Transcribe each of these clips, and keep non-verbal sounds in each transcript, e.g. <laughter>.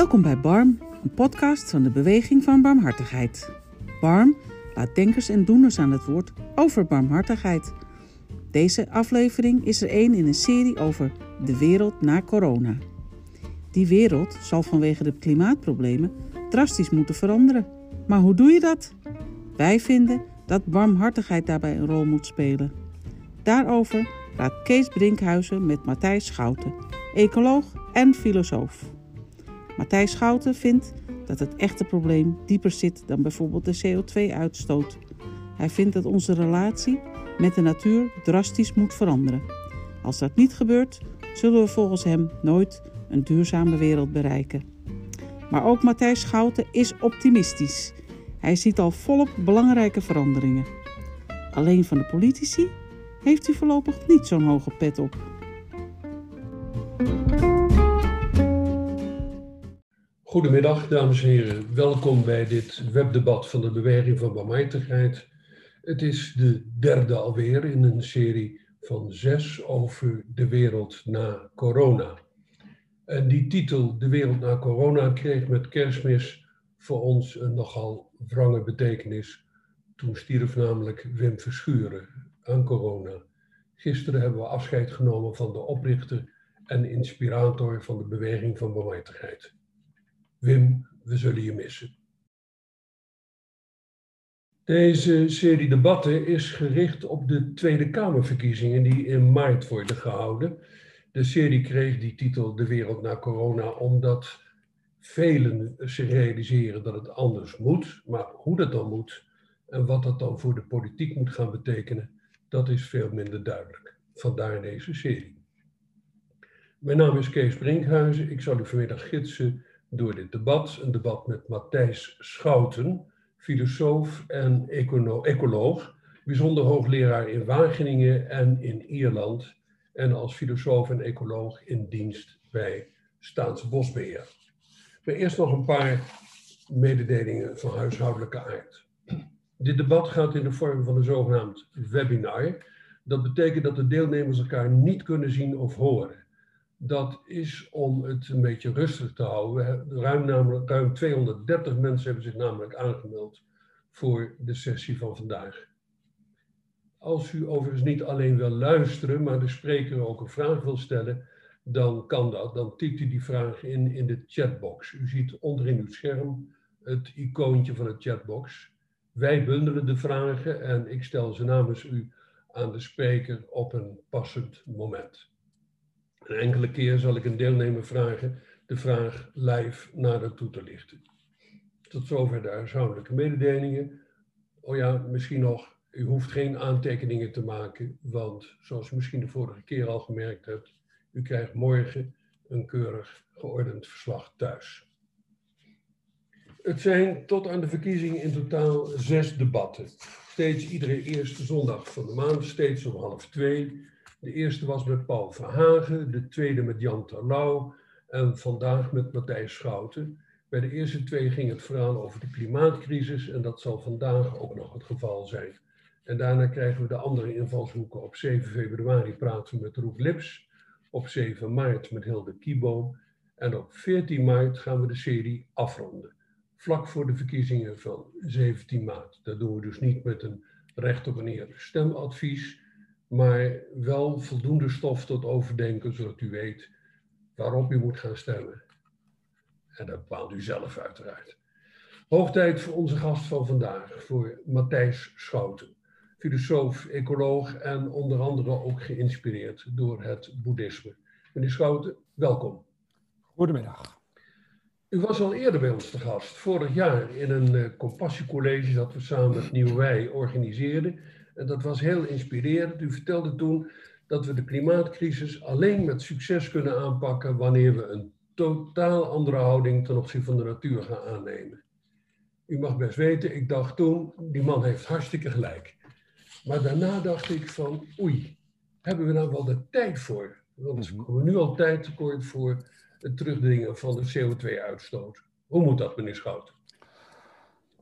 Welkom bij BARM, een podcast van de Beweging van Barmhartigheid. BARM laat denkers en doeners aan het woord over barmhartigheid. Deze aflevering is er één in een serie over de wereld na corona. Die wereld zal vanwege de klimaatproblemen drastisch moeten veranderen. Maar hoe doe je dat? Wij vinden dat barmhartigheid daarbij een rol moet spelen. Daarover praat Kees Brinkhuizen met Matthijs Schouten, ecoloog en filosoof. Matthijs Schouten vindt dat het echte probleem dieper zit dan bijvoorbeeld de CO2-uitstoot. Hij vindt dat onze relatie met de natuur drastisch moet veranderen. Als dat niet gebeurt, zullen we volgens hem nooit een duurzame wereld bereiken. Maar ook Matthijs Schouten is optimistisch. Hij ziet al volop belangrijke veranderingen. Alleen van de politici heeft hij voorlopig niet zo'n hoge pet op. Goedemiddag, dames en heren. Welkom bij dit webdebat van de Beweging van Barmhartigheid. Het is de derde alweer in een serie van zes over de wereld na corona. En die titel, De wereld na corona, kreeg met kerstmis voor ons een nogal wrange betekenis. Toen stierf namelijk Wim Verschuren aan corona. Gisteren hebben we afscheid genomen van de oprichter en inspirator van de Beweging van Barmhartigheid. Wim, we zullen je missen. Deze serie debatten is gericht op de Tweede Kamerverkiezingen die in maart worden gehouden. De serie kreeg die titel De wereld na corona omdat velen zich realiseren dat het anders moet, maar hoe dat dan moet en wat dat dan voor de politiek moet gaan betekenen, dat is veel minder duidelijk. Vandaar deze serie. Mijn naam is Kees Brinkhuizen. Ik zal u vanmiddag gidsen door dit debat. Een debat met Matthijs Schouten, filosoof en ecoloog, bijzonder hoogleraar in Wageningen en in Ierland en als filosoof en ecoloog in dienst bij Staatsbosbeheer. Maar eerst nog een paar mededelingen van huishoudelijke aard. Dit debat gaat in de vorm van een zogenaamd webinar. Dat betekent dat de deelnemers elkaar niet kunnen zien of horen dat is om het een beetje rustig te houden. Ruim, namelijk, ruim 230 mensen hebben zich namelijk aangemeld voor de sessie van vandaag. Als u overigens niet alleen wil luisteren, maar de spreker ook een vraag wil stellen, dan kan dat. Dan typt u die vraag in in de chatbox. U ziet onderin uw scherm het icoontje van de chatbox. Wij bundelen de vragen en ik stel ze namens u aan de spreker op een passend moment. Een enkele keer zal ik een deelnemer vragen de vraag live nader toe te lichten. Tot zover de huishoudelijke mededelingen. Oh ja, misschien nog, u hoeft geen aantekeningen te maken, want zoals u misschien de vorige keer al gemerkt hebt, u krijgt morgen een keurig geordend verslag thuis. Het zijn tot aan de verkiezingen in totaal zes debatten. Steeds iedere eerste zondag van de maand, steeds om half twee. De eerste was met Paul Verhagen, de tweede met Jan Terlouw en vandaag met Matthijs Schouten. Bij de eerste twee ging het vooral over de klimaatcrisis en dat zal vandaag ook nog het geval zijn. En daarna krijgen we de andere invalshoeken. Op 7 februari praten we met Roek Lips, op 7 maart met Hilde Kieboom en op 14 maart gaan we de serie afronden. Vlak voor de verkiezingen van 17 maart. Dat doen we dus niet met een recht op een eerlijk stemadvies, maar wel voldoende stof tot overdenken, zodat u weet waarop u moet gaan stemmen. En dat bepaalt u zelf uiteraard. Hoog tijd voor onze gast van vandaag, voor Matthijs Schouten, filosoof, ecoloog en onder andere ook geïnspireerd door het boeddhisme. Meneer Schouten, welkom. Goedemiddag. U was al eerder bij ons te gast, vorig jaar in een uh, compassiecollege dat we samen met Nieuwwij organiseerden. En dat was heel inspirerend. U vertelde toen dat we de klimaatcrisis alleen met succes kunnen aanpakken wanneer we een totaal andere houding ten opzichte van de natuur gaan aannemen. U mag best weten, ik dacht toen, die man heeft hartstikke gelijk. Maar daarna dacht ik van, oei, hebben we nou wel de tijd voor? Want we komen nu al tijd tekort voor het terugdringen van de CO2-uitstoot. Hoe moet dat, meneer Schout?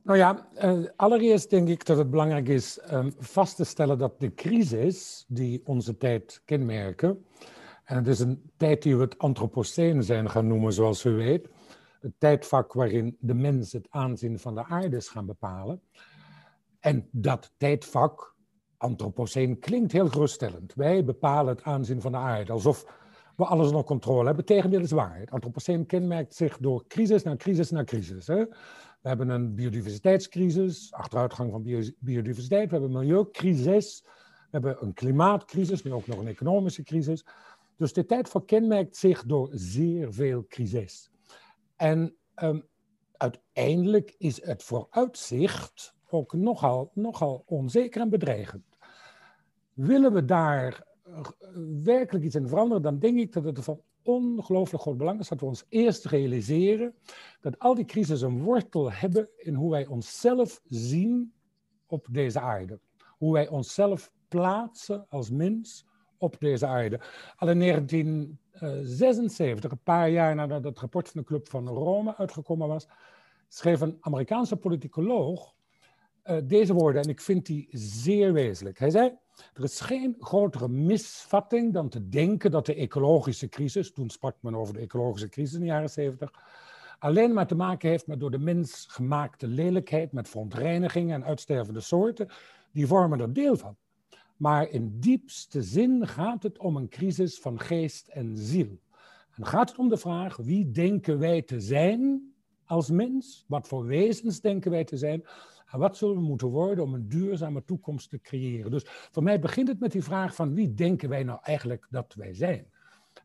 Nou ja, uh, allereerst denk ik dat het belangrijk is um, vast te stellen dat de crisis die onze tijd kenmerken, en het is een tijd die we het antropoceen zijn gaan noemen, zoals u weet, het tijdvak waarin de mens het aanzien van de aarde is gaan bepalen. En dat tijdvak, Anthropoceen, klinkt heel geruststellend. Wij bepalen het aanzien van de aarde, alsof we alles onder controle hebben. Tegendeel is waar. Het Anthropoceen kenmerkt zich door crisis na crisis na crisis. Hè? We hebben een biodiversiteitscrisis, achteruitgang van biodiversiteit. We hebben een milieucrisis. We hebben een klimaatcrisis, nu ook nog een economische crisis. Dus de tijd van kenmerkt zich door zeer veel crisis. En um, uiteindelijk is het vooruitzicht ook nogal, nogal onzeker en bedreigend. Willen we daar eh, werkelijk iets in veranderen, dan denk ik dat het van ongelooflijk groot belang is dat we ons eerst realiseren dat al die crises een wortel hebben in hoe wij onszelf zien op deze aarde. Hoe wij onszelf plaatsen als mens op deze aarde. Al in 1976, een paar jaar nadat het rapport van de Club van Rome uitgekomen was, schreef een Amerikaanse politicoloog uh, deze woorden, en ik vind die zeer wezenlijk. Hij zei, er is geen grotere misvatting dan te denken dat de ecologische crisis, toen sprak men over de ecologische crisis in de jaren 70, alleen maar te maken heeft met door de mens gemaakte lelijkheid, met verontreiniging en uitstervende soorten. Die vormen er deel van. Maar in diepste zin gaat het om een crisis van geest en ziel. En gaat het om de vraag, wie denken wij te zijn als mens? Wat voor wezens denken wij te zijn? En wat zullen we moeten worden om een duurzame toekomst te creëren? Dus voor mij begint het met die vraag van wie denken wij nou eigenlijk dat wij zijn?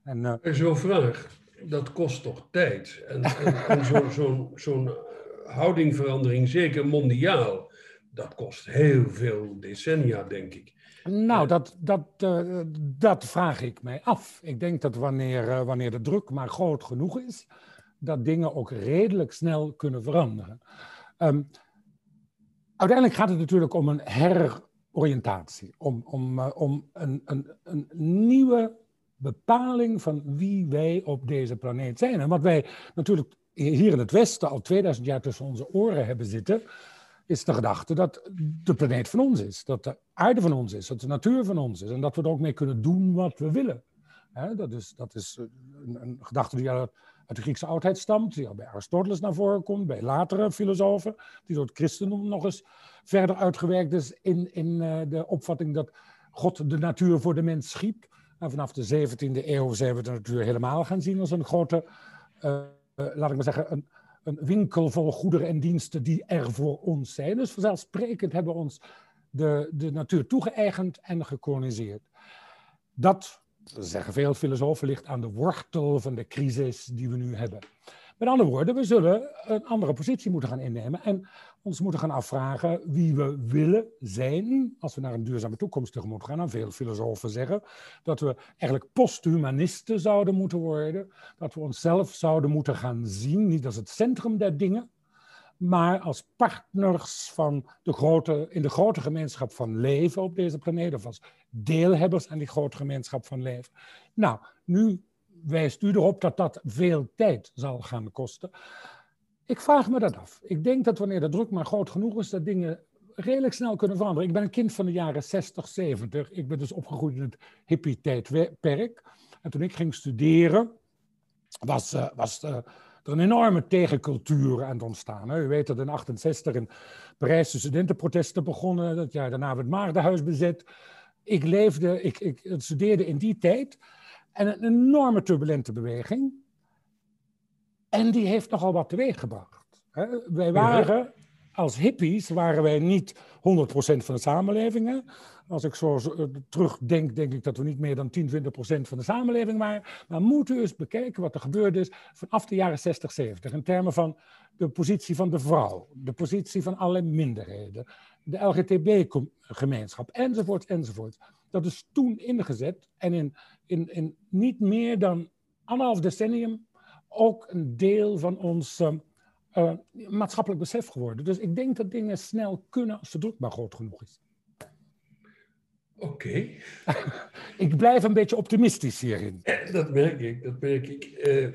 En, uh, Zo'n vraag, dat kost toch tijd? En, en, zo'n zo zo houdingverandering, zeker mondiaal, dat kost heel veel decennia, denk ik. Nou, dat, dat, uh, dat vraag ik mij af. Ik denk dat wanneer, uh, wanneer de druk maar groot genoeg is, dat dingen ook redelijk snel kunnen veranderen. Um, uiteindelijk gaat het natuurlijk om een heroriëntatie, om, om, uh, om een, een, een nieuwe bepaling van wie wij op deze planeet zijn. En wat wij natuurlijk hier in het Westen al 2000 jaar tussen onze oren hebben zitten, is de gedachte dat de planeet van ons is, dat de aarde van ons is, dat de natuur van ons is en dat we er ook mee kunnen doen wat we willen. dat, is, dat is een, een gedachte die uit, uit, de Griekse oudheid stamt, die al bij Aristoteles naar voren komt, bij latere filosofen, die door het christendom nog eens verder uitgewerkt is in, in uh, de opvatting dat God de natuur voor de mens schiep. En vanaf de 17e eeuw zijn we de natuur helemaal gaan zien als een grote, uh, uh, laat ik maar zeggen, een, een winkel vol goederen en diensten die er voor ons zijn. Dus vanzelfsprekend hebben we ons de, de natuur toegeëigend en gekoloniseerd. Dat, zeggen veel filosofen, ligt aan de wortel van de crisis die we nu hebben. Met andere woorden, we zullen een andere positie moeten gaan innemen en ons moeten gaan afvragen wie we willen zijn als we naar een duurzame toekomst tegemoet gaan. Veel filosofen zeggen dat we eigenlijk posthumanisten zouden moeten worden, dat we onszelf zouden moeten gaan zien, niet als het centrum der dingen, maar als partners van de grote, in de grote gemeenschap van leven op deze planeet, of als deelhebbers aan die grote gemeenschap van leven. Nou, nu wijst u erop dat dat veel tijd zal gaan kosten. Ik vraag me dat af. Ik denk dat wanneer de druk maar groot genoeg is, dat dingen redelijk snel kunnen veranderen. Ik ben een kind van de jaren 60, 70. Ik ben dus opgegroeid in het hippie-tijdperk. En toen ik ging studeren, was, uh, was uh, er een enorme tegencultuur aan het ontstaan. Hè. U weet dat in 68 in Parijs de studentenprotesten begonnen. Dat jaar daarna werd het Maagdenhuis bezet. Ik leefde, ik, ik studeerde in die tijd. En een enorme turbulente beweging. En die heeft nogal wat teweeg gebracht. Wij waren, als hippies, waren wij niet 100% van de samenleving. Als ik zo eh, terugdenk, denk ik dat we niet meer dan 10, 20% van de samenleving waren. Maar moeten we eens bekijken wat er gebeurd is vanaf de jaren 60, 70. In termen van de positie van de vrouw, de positie van alle minderheden, de LGTB-gemeenschap, enzovoort, enzovoort. Dat is toen ingezet en in, in, in niet meer dan anderhalf decennium ook een deel van ons uh, maatschappelijk besef geworden. Dus ik denk dat dingen snel kunnen als de druk maar groot genoeg is. Oké. <laughs> ik blijf een beetje optimistisch hierin. Dat merk ik, dat merk ik. Uh,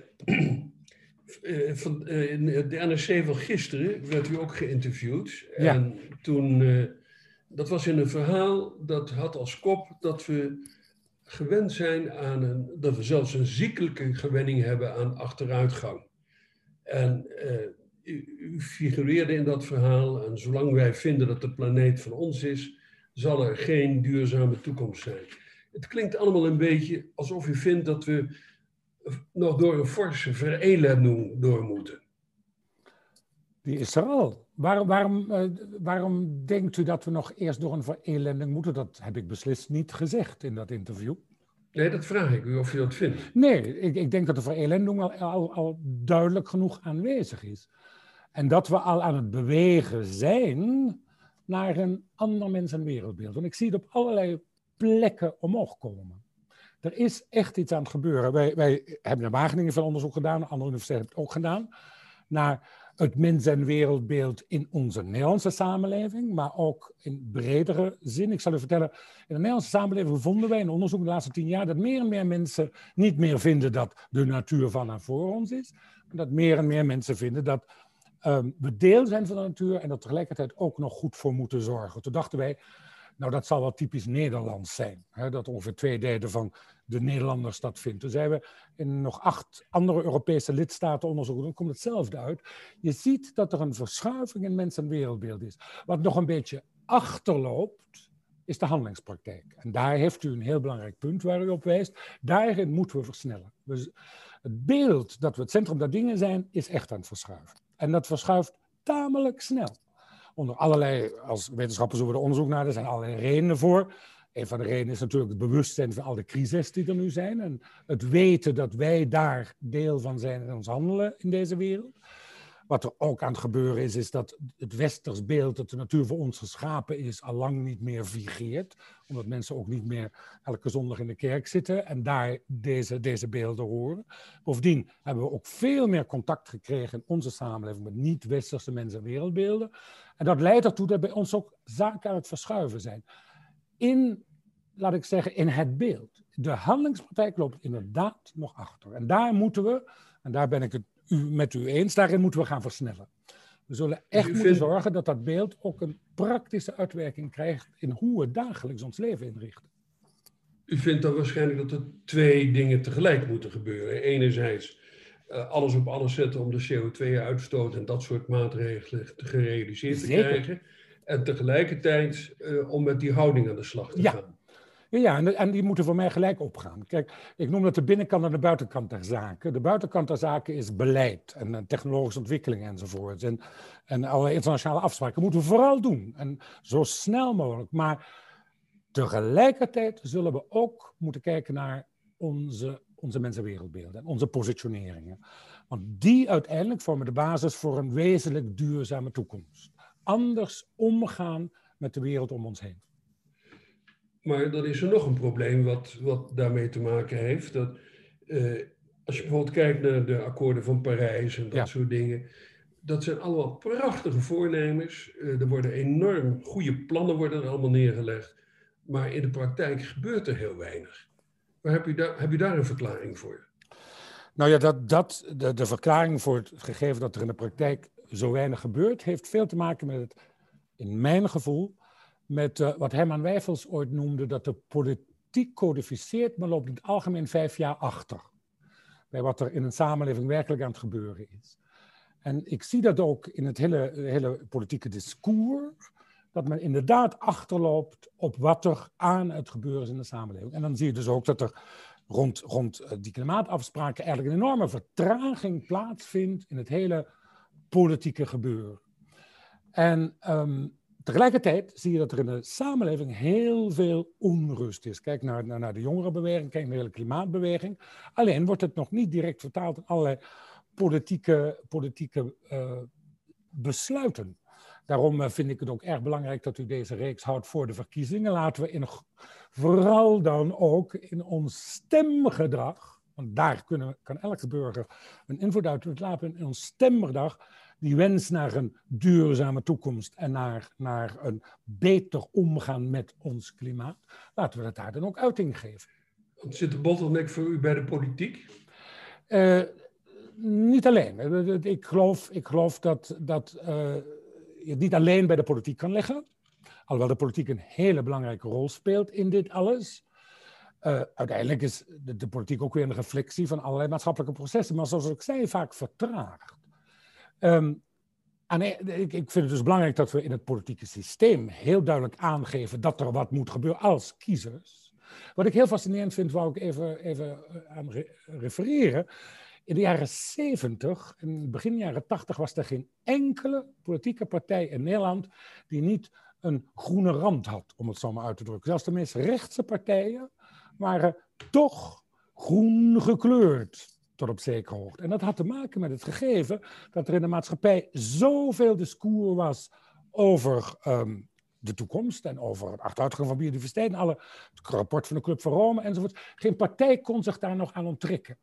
<clears throat> van, in de NRC van gisteren werd u ook geïnterviewd. Ja. En toen, dat was in een verhaal dat had als kop dat we gewend zijn aan een, dat we zelfs een ziekelijke gewenning hebben aan achteruitgang. En u figureerde in dat verhaal. En zolang wij vinden dat de planeet van ons is, zal er geen duurzame toekomst zijn. Het klinkt allemaal een beetje alsof u vindt dat we nog door een forse verelending door moeten. Die is er al. Waarom, waarom, uh, waarom denkt u dat we nog eerst door een verelending moeten? Dat heb ik beslist niet gezegd in dat interview. Nee, dat vraag ik u of u dat vindt. Nee, ik, ik denk dat de verelending al, al, al duidelijk genoeg aanwezig is. En dat we al aan het bewegen zijn naar een ander mens- en wereldbeeld. En ik zie het op allerlei plekken omhoog komen. Er is echt iets aan het gebeuren. Wij, wij hebben in Wageningen veel onderzoek gedaan, andere universiteiten hebben het ook gedaan, naar het mens- en wereldbeeld in onze Nederlandse samenleving, maar ook in bredere zin. Ik zal u vertellen, in de Nederlandse samenleving vonden wij in onderzoek de laatste tien jaar dat meer en meer mensen niet meer vinden dat de natuur van en voor ons is, dat meer en meer mensen vinden dat um, we deel zijn van de natuur en er tegelijkertijd ook nog goed voor moeten zorgen. Toen dachten wij, nou dat zal wel typisch Nederlands zijn. Hè, dat ongeveer twee derde van de Nederlanders dat vindt. Toen zijn we in nog acht andere Europese lidstaten onderzoeken, dan komt hetzelfde uit. Je ziet dat er een verschuiving in mens- en wereldbeeld is. Wat nog een beetje achterloopt, is de handelingspraktijk. En daar heeft u een heel belangrijk punt waar u op wijst. Daarin moeten we versnellen. Dus het beeld dat we het centrum der dingen zijn, is echt aan het verschuiven. En dat verschuift tamelijk snel. Onder allerlei, als wetenschappers over de onderzoek naar, er zijn allerlei redenen voor. Een van de redenen is natuurlijk het bewustzijn van al de crises die er nu zijn. En het weten dat wij daar deel van zijn in ons handelen in deze wereld. Wat er ook aan het gebeuren is, is dat het westers beeld dat de natuur voor ons geschapen is, al lang niet meer vigeert. Omdat mensen ook niet meer elke zondag in de kerk zitten en daar deze, deze beelden horen. Bovendien hebben we ook veel meer contact gekregen in onze samenleving met niet-westerse mensen en wereldbeelden. En dat leidt ertoe dat bij ons ook zaken aan het verschuiven zijn. In, laat ik zeggen, in het beeld. De handelingspraktijk loopt inderdaad nog achter. En daar moeten we, en daar ben ik het u, met u eens, daarin moeten we gaan versnellen. We zullen echt moeten vindt... zorgen dat dat beeld ook een praktische uitwerking krijgt in hoe we dagelijks ons leven inrichten. U vindt dan waarschijnlijk dat er twee dingen tegelijk moeten gebeuren. Enerzijds uh, alles op alles zetten om de CO2-uitstoot en dat soort maatregelen gerealiseerd te Zeker. krijgen. En tegelijkertijd uh, om met die houding aan de slag te ja. gaan. Ja, en, en, die moeten voor mij gelijk opgaan. Kijk, ik noem dat de binnenkant en de buitenkant der zaken. De buitenkant der zaken is beleid en, en technologische ontwikkeling enzovoort. En, en alle internationale afspraken moeten we vooral doen. En zo snel mogelijk. Maar tegelijkertijd zullen we ook moeten kijken naar onze, onze mensenwereldbeelden en onze positioneringen. Want die uiteindelijk vormen de basis voor een wezenlijk duurzame toekomst. Anders omgaan met de wereld om ons heen. Maar dan is er nog een probleem wat, wat daarmee te maken heeft. Dat, uh, als je bijvoorbeeld kijkt naar de akkoorden van Parijs en dat ja. soort dingen. Dat zijn allemaal prachtige voornemens. Uh, er worden enorm goede plannen worden er allemaal neergelegd. Maar in de praktijk gebeurt er heel weinig. Maar heb je daar, heb je daar een verklaring voor? Nou ja, dat, dat, de, de verklaring voor het gegeven dat er in de praktijk zo weinig gebeurt, heeft veel te maken met het, in mijn gevoel, met uh, wat Herman Wijfels ooit noemde, dat de politiek codificeert, maar loopt in het algemeen vijf jaar achter. Bij wat er in een samenleving werkelijk aan het gebeuren is. En ik zie dat ook in het hele, hele politieke discours, dat men inderdaad achterloopt op wat er aan het gebeuren is in de samenleving. En dan zie je dus ook dat er rond, rond eh, die klimaatafspraken eigenlijk een enorme vertraging plaatsvindt in het hele politieke gebeuren. En um, Tegelijkertijd zie je dat er in de samenleving heel veel onrust is. Kijk naar, naar, de jongerenbeweging, kijk naar de hele klimaatbeweging. Alleen wordt het nog niet direct vertaald in allerlei politieke, politieke uh, besluiten. Daarom uh, vind ik het ook erg belangrijk dat u deze reeks houdt voor de verkiezingen. Laten we in, vooral dan ook in ons stemgedrag, want daar kunnen, kan elke burger een invloed uit laten, in ons stemgedrag die wens naar een duurzame toekomst en naar, naar een beter omgaan met ons klimaat, laten we dat daar dan ook uiting geven. Zit de bottleneck voor u bij de politiek? Uh, niet alleen. Ik geloof, ik geloof dat, dat uh, je niet alleen bij de politiek kan leggen. Alhoewel de politiek een hele belangrijke rol speelt in dit alles. Uh, uiteindelijk is de, de, politiek ook weer een reflectie van allerlei maatschappelijke processen. Maar zoals ik zei, vaak vertraagd. Ehm, ik, ik vind het dus belangrijk dat we in het politieke systeem heel duidelijk aangeven dat er wat moet gebeuren als kiezers. Wat ik heel fascinerend vind, wou ik even, even eh, aan refereren. In de jaren 70 en begin jaren 80 was er geen enkele politieke partij in Nederland die niet een groene rand had, om het zo maar uit te drukken. Zelfs de meest rechtse partijen waren toch groen gekleurd tot op zekere hoogte. En dat had te maken met het gegeven dat er in de maatschappij zoveel discours was over um, de toekomst en over het achteruitgang van biodiversiteit en alle, het rapport van de Club van Rome enzovoort. Geen partij kon zich daar nog aan onttrekken.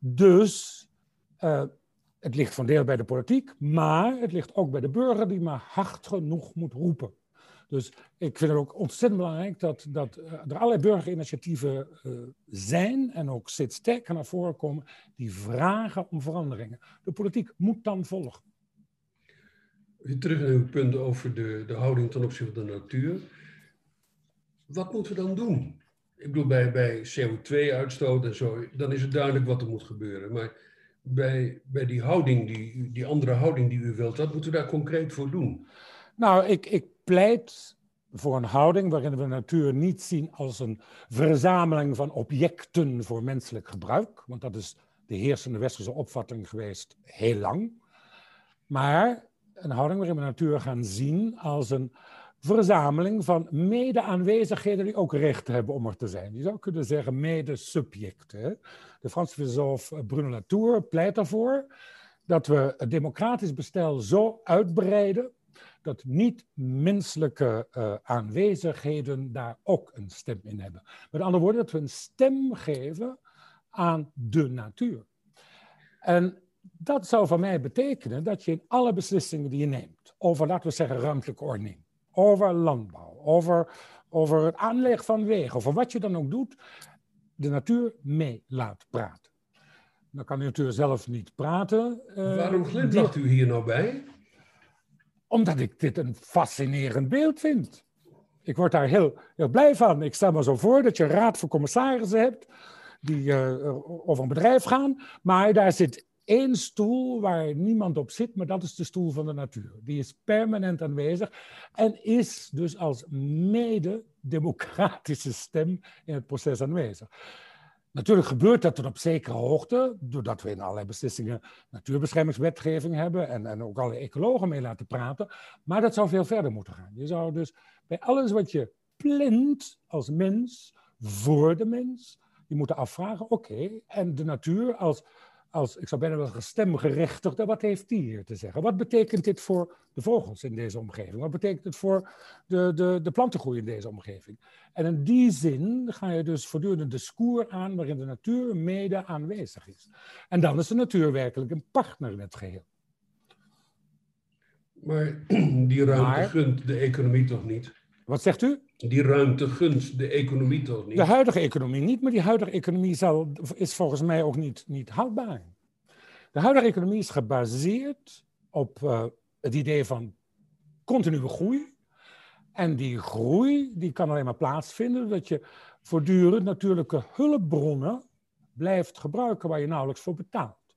Dus uh, het ligt van deel bij de politiek, maar het ligt ook bij de burger die maar hard genoeg moet roepen. Dus ik vind het ook ontzettend belangrijk dat, dat uh, er allerlei burgerinitiatieven uh, zijn en ook steeds sterker naar voren komen die vragen om veranderingen. De politiek moet dan volgen. Weer terug naar uw punt over de, de houding ten opzichte van de natuur. Wat moeten we dan doen? Ik bedoel, bij, bij CO2-uitstoot en zo, dan is het duidelijk wat er moet gebeuren. Maar bij, bij die houding, die, die andere houding die u wilt, wat moeten we daar concreet voor doen? Nou, ik, ik pleit voor een houding waarin we natuur niet zien als een verzameling van objecten voor menselijk gebruik, want dat is de heersende westerse opvatting geweest heel lang. Maar een houding waarin we natuur gaan zien als een verzameling van mede-aanwezigheden die ook recht hebben om er te zijn. Je zou kunnen zeggen mede-subjecten. De Franse filosoof Bruno Latour pleit ervoor dat we het democratisch bestel zo uitbreiden dat niet-menselijke uh, aanwezigheden daar ook een stem in hebben. Met andere woorden, dat we een stem geven aan de natuur. En dat zou voor mij betekenen dat je in alle beslissingen die je neemt, over, laten we zeggen, ruimtelijke ordening, over landbouw, over, over het aanleg van wegen, over wat je dan ook doet, de natuur mee laat praten. Dan kan de natuur zelf niet praten. Uh, Waarom glimlacht u hier nou bij? Omdat ik dit een fascinerend beeld vind. Ik word daar heel, heel blij van. Ik stel me zo voor dat je een raad van commissarissen hebt die uh, over een bedrijf gaan, maar daar zit één stoel waar niemand op zit, maar dat is de stoel van de natuur. Die is permanent aanwezig en is dus als mede-democratische stem in het proces aanwezig. Natuurlijk gebeurt dat tot op zekere hoogte, doordat we in allerlei beslissingen natuurbeschermingswetgeving hebben en, en ook alle ecologen mee laten praten. Maar dat zou veel verder moeten gaan. Je zou dus bij alles wat je plant als mens, voor de mens, je moet afvragen, oké, en de natuur als als, ik zou bijna wel stemgerechtigde, wat heeft die hier te zeggen? Wat betekent dit voor de vogels in deze omgeving? Wat betekent het voor de, de, de plantengroei in deze omgeving? En in die zin ga je dus voortdurend een discours aan waarin de natuur mede aanwezig is. En dan is de natuur werkelijk een partner in het geheel. Maar <clears throat> die ruimte gunt de economie toch niet? Wat zegt u? Die ruimte gunt de economie toch niet? De huidige economie niet, maar die huidige economie zal, is volgens mij ook niet, niet houdbaar. De huidige economie is gebaseerd op uh, het idee van continue groei. En die groei die kan alleen maar plaatsvinden dat je voortdurend natuurlijke hulpbronnen blijft gebruiken waar je nauwelijks voor betaalt.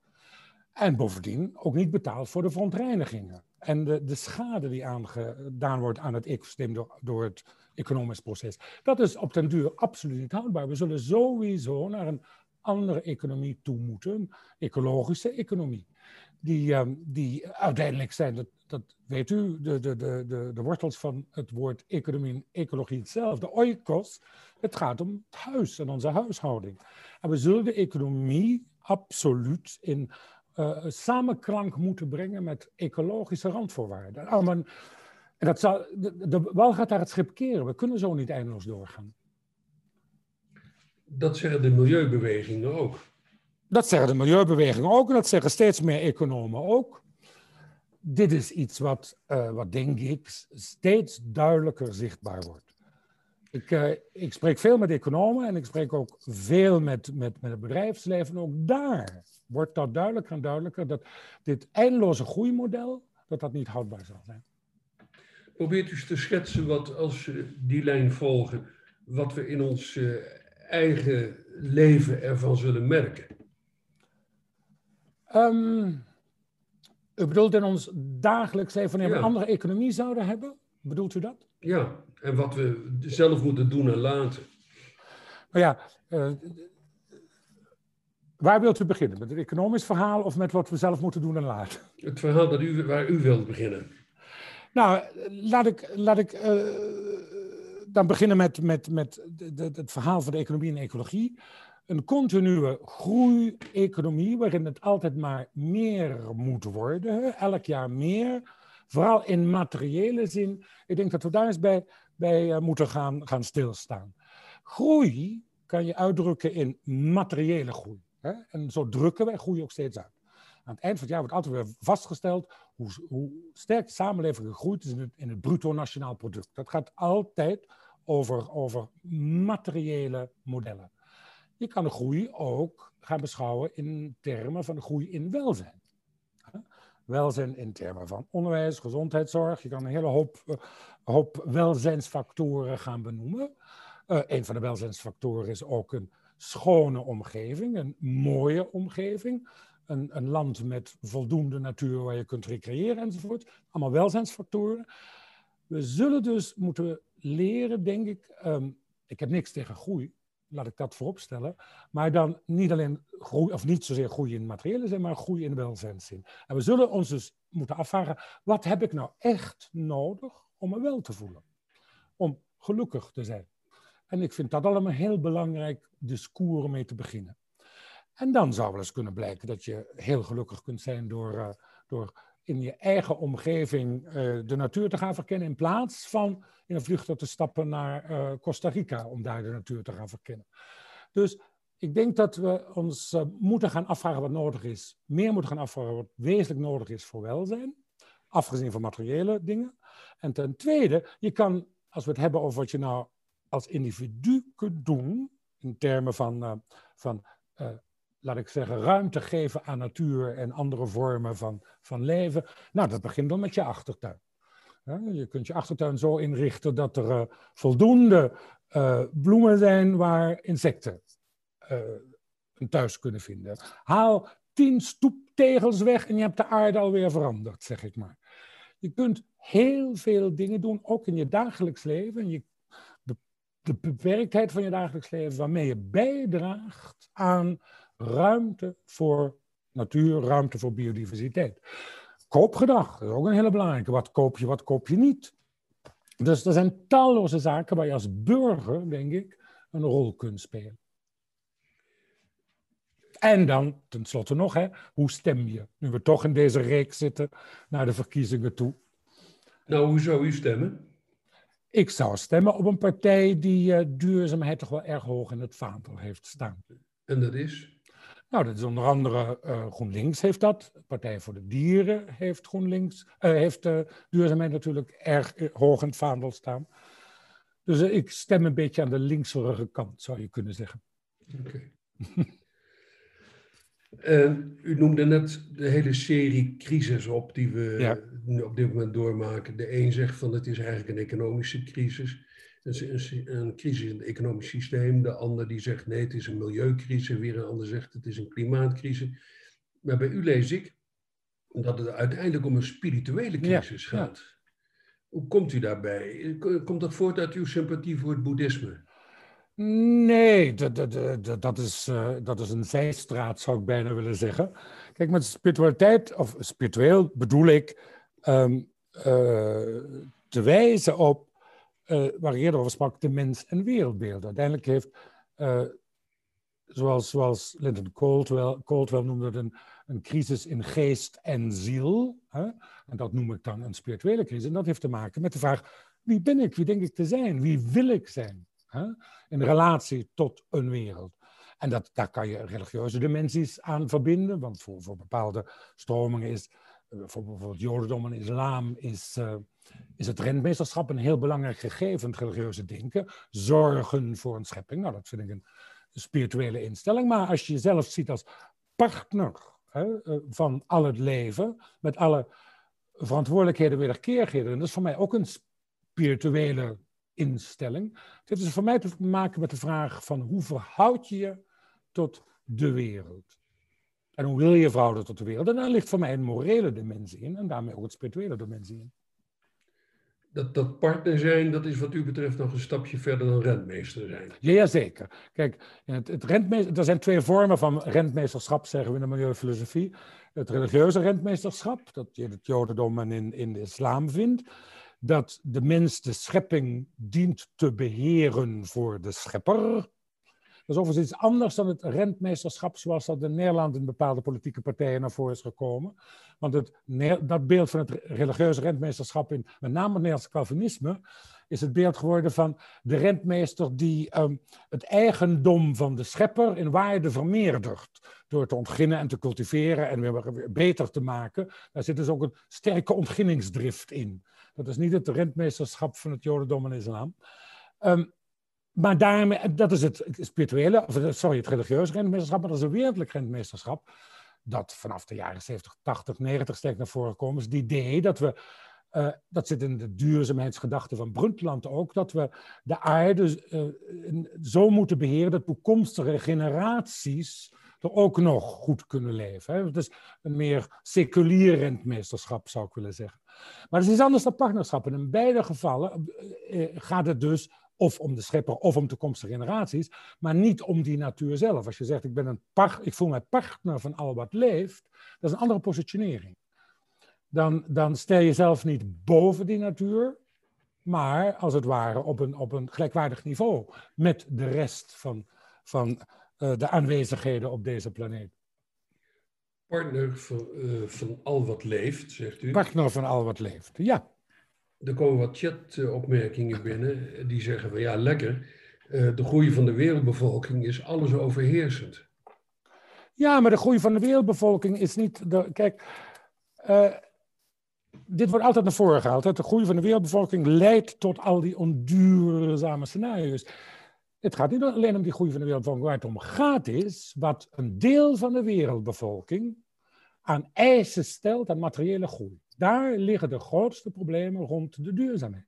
En bovendien ook niet betaalt voor de verontreinigingen. En de, de schade die aangedaan wordt aan het ecosysteem door, door het economisch proces. Dat is op den duur absoluut niet houdbaar. We zullen sowieso naar een andere economie toe moeten, ecologische economie. Die, um, die uiteindelijk zijn, dat, dat weet u, de, de, de, de, wortels van het woord economie en ecologie hetzelfde. Oikos, het gaat om het huis en onze huishouding. En we zullen de economie absoluut in samenklank moeten brengen met ecologische randvoorwaarden. en dat zal, de, de wal gaat daar het schip keren. We kunnen zo niet eindeloos doorgaan. Dat zeggen de milieubewegingen ook. Dat zeggen de milieubewegingen ook en dat zeggen steeds meer economen ook. Dit is iets wat, uh, wat denk ik, steeds duidelijker zichtbaar wordt. Ik, uh, ik spreek veel met economen en ik spreek ook veel met, met, met het bedrijfsleven. ook daar wordt dat duidelijker en duidelijker dat dit eindeloze groeimodel, dat dat niet houdbaar zal zijn. Probeert u eens te schetsen wat, als we die lijn volgen, wat we in ons uh, eigen leven ervan zullen merken? Um, U bedoelt in ons dagelijks leven, wanneer we een andere economie zouden hebben? Bedoelt u dat? Ja, en wat we zelf moeten doen en laten. Nou ja, uh, waar wilt u beginnen? Met het economisch verhaal of met wat we zelf moeten doen en laten? Het verhaal dat u, waar u wilt beginnen. Nou, laat ik, laat ik uh, dan beginnen met, met, met de, de, het verhaal van de economie en ecologie. Een continue groei-economie waarin het altijd maar meer moet worden, elk jaar meer. Vooral in materiële zin. Ik denk dat we daar eens bij, bij uh, moeten gaan, gaan stilstaan. Groei kan je uitdrukken in materiële groei. Hè? En zo drukken wij groei ook steeds uit. Aan het eind van het jaar wordt altijd weer vastgesteld hoe, hoe sterk de samenleving gegroeid is in het, in het bruto nationaal product. Dat gaat altijd over, over materiële modellen. Je kan de groei ook gaan beschouwen in termen van de groei in welzijn. Welzijn in termen van onderwijs, gezondheidszorg. Je kan een hele hoop, hoop welzijnsfactoren gaan benoemen. Uh, een van de welzijnsfactoren is ook een schone omgeving, een mooie omgeving. Een, een, land met voldoende natuur waar je kunt recreëren enzovoort. Allemaal welzijnsfactoren. We zullen dus moeten leren, denk ik. Um, ik heb niks tegen groei, laat ik dat vooropstellen. Maar dan niet alleen groei, of niet zozeer groei in materiële zin, maar groei in welzijnszin. En we zullen ons dus moeten afvragen: wat heb ik nou echt nodig om me wel te voelen? Om gelukkig te zijn. En ik vind dat allemaal heel belangrijk discours om mee te beginnen. En dan zou wel eens kunnen blijken dat je heel gelukkig kunt zijn door, uh, door in je eigen omgeving uh, de natuur te gaan verkennen, in plaats van in een vliegtuig te stappen naar uh, Costa Rica om daar de natuur te gaan verkennen. Dus ik denk dat we ons moeten gaan afvragen wat nodig is, meer moeten gaan afvragen wat wezenlijk nodig is voor welzijn, afgezien van materiële dingen. En ten tweede, je kan, als we het hebben over wat je nou als individu kunt doen, in termen van, van laat ik zeggen, ruimte geven aan natuur en andere vormen van, van leven. Nou, dat begint dan met je achtertuin. Je kunt je achtertuin zo inrichten dat er uh, voldoende bloemen zijn waar insecten een thuis kunnen vinden. Haal tien stoeptegels weg en je hebt de aarde alweer veranderd, zeg ik maar. Je kunt heel veel dingen doen, ook in je dagelijks leven. Je, de, de beperktheid van je dagelijks leven, waarmee je bijdraagt aan ruimte voor natuur, ruimte voor biodiversiteit. Koopgedrag, dat is ook een hele belangrijke. Wat koop je, wat koop je niet? Dus er zijn talloze zaken waar je als burger, denk ik, een rol kunt spelen. En dan, tenslotte nog, hè, hoe stem je? Nu we toch in deze reeks zitten naar de verkiezingen toe. Nou, hoe zou u stemmen? Ik zou stemmen op een partij die uh, duurzaamheid toch wel erg hoog in het vaandel heeft staan. En dat is? Nou, dat is onder andere uh, GroenLinks heeft dat. Partij voor de Dieren heeft GroenLinks, uh, heeft duurzaamheid natuurlijk erg hoog in het vaandel staan. Dus ik stem een beetje aan de linkserige kant, zou je kunnen zeggen. Oké. Okay. <laughs> u noemde net de hele serie crisis op die we ja. op dit moment doormaken. De een zegt van het is eigenlijk een economische crisis een, een crisis in het economisch systeem. De ander die zegt nee, het is een milieucrisis. Weer een ander zegt het is een klimaatcrisis. Maar bij u lees ik dat het uiteindelijk om een spirituele crisis gaat. Hoe komt u daarbij? Komt dat voort uit uw sympathie voor het boeddhisme? Nee, dat, dat, dat, is, uh, dat is een zijstraat, zou ik bijna willen zeggen. Kijk, met spiritualiteit, of spiritueel bedoel ik um, uh, te wijzen op uh, waar ik eerder over sprak, de mens- en wereldbeelden. Uiteindelijk heeft, zoals, zoals Lyndon Caldwell, Caldwell noemde een, een crisis in geest en ziel. Hè? En dat noem ik dan een spirituele crisis. En dat heeft te maken met de vraag, wie ben ik? Wie denk ik te zijn? Wie wil ik zijn? Hè? In relatie tot een wereld. En dat, daar kan je religieuze dimensies aan verbinden, want voor, voor bepaalde stromingen is, uh, voor bijvoorbeeld Jodendom en Islam, is, uh, is het rentmeesterschap een heel belangrijk gegeven het religieuze denken. Zorgen voor een schepping. Nou, dat vind ik een spirituele instelling. Maar als je jezelf ziet als partner hè, eh, van al het leven, met alle verantwoordelijkheden, wederkeerigheden, dat is voor mij ook een spirituele instelling. Dit is voor mij te maken met de vraag van hoe verhoud je je tot de wereld. En hoe wil je verhouden tot de wereld? En daar ligt voor mij een morele dimensie in en daarmee ook een spirituele dimensie in. Dat, dat partner zijn, dat is wat u betreft nog een stapje verder dan rentmeester zijn. Ja, zeker. Kijk, het, het rentmeester, er zijn twee vormen van rentmeesterschap, zeggen we in de milieufilosofie. Het religieuze rentmeesterschap, dat je in het jodendom en in, in de islam vindt. Dat de mens de schepping dient te beheren voor de schepper. Dat is overigens iets anders dan het rentmeesterschap zoals dat in Nederland in bepaalde politieke partijen naar voren is gekomen. Want het, dat beeld van het religieuze rentmeesterschap in met name het Nederlandse Calvinisme is het beeld geworden van de rentmeester die ehm, het eigendom van de schepper in waarde vermeerdert. Door te ontginnen en te cultiveren en weer, beter te maken. Daar zit dus ook een sterke ontginningsdrift in. Dat is niet het rentmeesterschap van het Jodendom en Islam. Um, maar daarmee, dat is het spirituele, of sorry, het religieuze rentmeesterschap, maar dat is een wereldlijk rentmeesterschap. Dat vanaf de jaren 70, 80, 90 sterk naar voren komt. Is het idee dat we, uh, dat zit in de duurzaamheidsgedachte van Brundtland ook, dat we de aarde uh, zo moeten beheren dat toekomstige generaties er ook nog goed kunnen leven. Hè. Is een meer seculier rentmeesterschap, zou ik willen zeggen. Maar het is anders dan partnerschap. En in beide gevallen uh, gaat het dus of om de schepper of om toekomstige generaties, maar niet om die natuur zelf. Als je zegt, ik, ben een par, ik voel mij partner van al wat leeft, dat is een andere positionering. Dan, dan stel je jezelf niet boven die natuur, maar als het ware op een, op een gelijkwaardig niveau met de rest van, van de aanwezigheden op deze planeet. Partner van, uh, van al wat leeft, zegt u? Partner van al wat leeft, ja. Er komen wat chatopmerkingen binnen die zeggen van ja, lekker. De groei van de wereldbevolking is alles overheersend. Ja, maar de groei van de wereldbevolking is niet. De, kijk, uh, dit wordt altijd naar voren gehaald. Hè? De groei van de wereldbevolking leidt tot al die onduurzame scenario's. Het gaat niet alleen om die groei van de wereldbevolking. Waar het om gaat is wat een deel van de wereldbevolking aan eisen stelt aan materiële groei. Daar liggen de grootste problemen rond de duurzaamheid.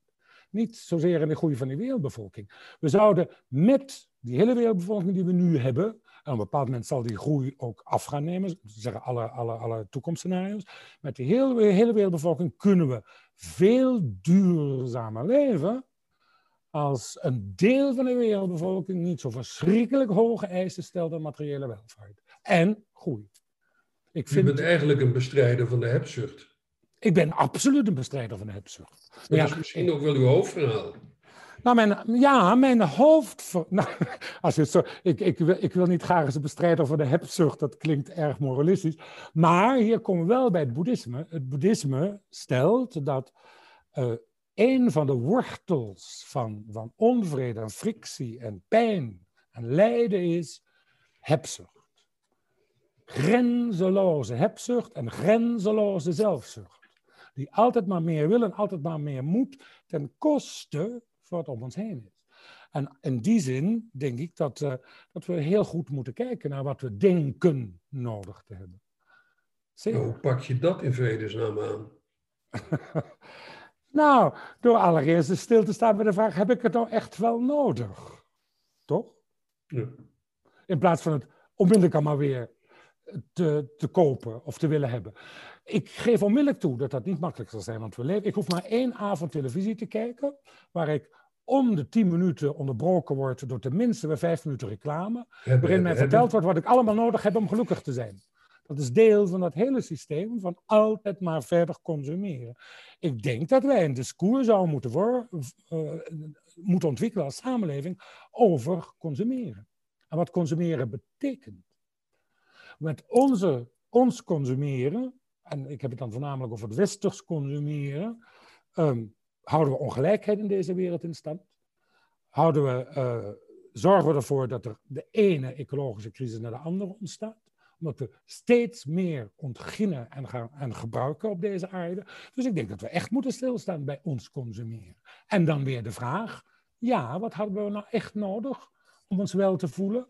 Niet zozeer in de groei van de wereldbevolking. We zouden met die hele wereldbevolking die we nu hebben, en op een bepaald moment zal die groei ook af gaan nemen, zeggen alle, alle, alle toekomstscenario's, met die hele, hele wereldbevolking kunnen we veel duurzamer leven als een deel van de wereldbevolking niet zo verschrikkelijk hoge eisen stelt aan materiële welvaart. En groei. Ik vind... Je bent eigenlijk een bestrijder van de hebzucht. Ik ben absoluut een bestrijder van de hebzucht. Dat ja, is misschien ook wel uw hoofdverhaal. Nou, mijn, ja, mijn hoofd. <laughs> Nou, als je zo, ik, ik, wil, ik wil niet graag als een bestrijder van de hebzucht, dat klinkt erg moralistisch. Maar hier komen we wel bij het boeddhisme. Het boeddhisme stelt dat uh, een van de wortels van, van onvrede en frictie en pijn en lijden is hebzucht. Grenzeloze hebzucht en grenzeloze zelfzucht die altijd maar meer wil en altijd maar meer moet, ten koste van wat om ons heen is. En in die zin denk ik dat, uh, dat we heel goed moeten kijken naar wat we denken nodig te hebben. Hoe pak je dat in vredesnaam aan? <laughs> nou, door allereerst stil te staan bij de vraag: heb ik het nou echt wel nodig? Toch? Ja. In plaats van het onmiddellijk allemaal weer te, te kopen of te willen hebben. Ik geef onmiddellijk toe dat dat niet makkelijk zal zijn, want we leven. Ik hoef maar één avond televisie te kijken, waar ik om de tien minuten onderbroken word door tenminste weer vijf minuten reclame, waarin mij verteld wordt wat ik allemaal nodig heb om gelukkig te zijn. Dat is deel van dat hele systeem van altijd maar verder consumeren. Ik denk dat wij een discours zouden moeten, uh, moeten ontwikkelen als samenleving over consumeren. En wat consumeren betekent. Met onze, ons consumeren en ik heb het dan voornamelijk over het westers consumeren, ehm, houden we ongelijkheid in deze wereld in stand? Houden we, uh, zorgen we ervoor dat er de ene ecologische crisis naar de andere ontstaat? Omdat we steeds meer ontginnen en, gaan, en gebruiken op deze aarde. Dus ik denk dat we echt moeten stilstaan bij ons consumeren. En dan weer de vraag, ja, wat hadden we nou echt nodig om ons wel te voelen?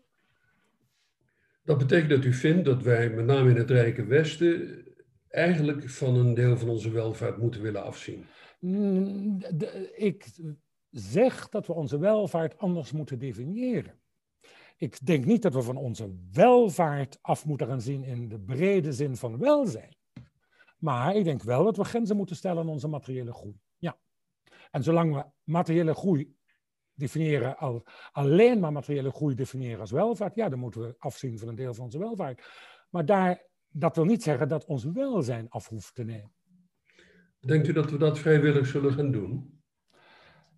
Dat betekent dat u vindt dat wij, met name in het Rijke Westen, eigenlijk van een deel van onze welvaart moeten willen afzien? Mm, ik zeg dat we onze welvaart anders moeten definiëren. Ik denk niet dat we van onze welvaart af moeten gaan zien in de brede zin van welzijn. Maar ik denk wel dat we grenzen moeten stellen aan onze materiële groei. Ja. En zolang we materiële groei definiëren al, alleen maar materiële groei definiëren als welvaart, ja, dan moeten we afzien van een deel van onze welvaart. Maar daar, dat wil niet zeggen dat ons welzijn af hoeft te nemen. Denkt u dat we dat vrijwillig zullen gaan doen?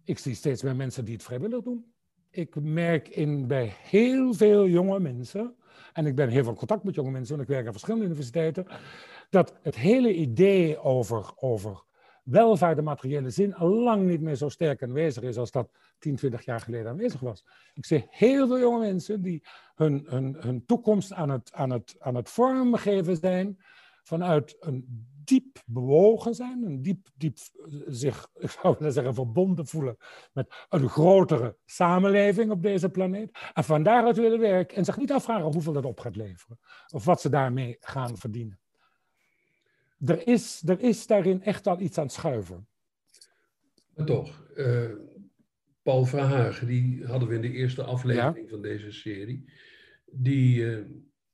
Ik zie steeds meer mensen die het vrijwillig doen. Ik merk in, bij heel veel jonge mensen, en ik ben heel veel contact met jonge mensen, want ik werk aan verschillende universiteiten, dat het hele idee over, over welvaart en materiële zin al lang niet meer zo sterk aanwezig is als dat 10, 20 jaar geleden aanwezig was. Ik zie heel veel jonge mensen die hun, hun, hun toekomst aan het, aan, het, aan het vormgeven zijn vanuit een diep bewogen zijn, een diep, diep zich, ik zou willen zeggen, verbonden voelen met een grotere samenleving op deze planeet. En van daaruit willen werken en zich niet afvragen hoeveel dat op gaat leveren of wat ze daarmee gaan verdienen. Er is, er is daarin echt al iets aan het schuiven. Maar toch, uh, Paul Verhagen, die hadden we in de eerste aflevering van deze serie, die, uh,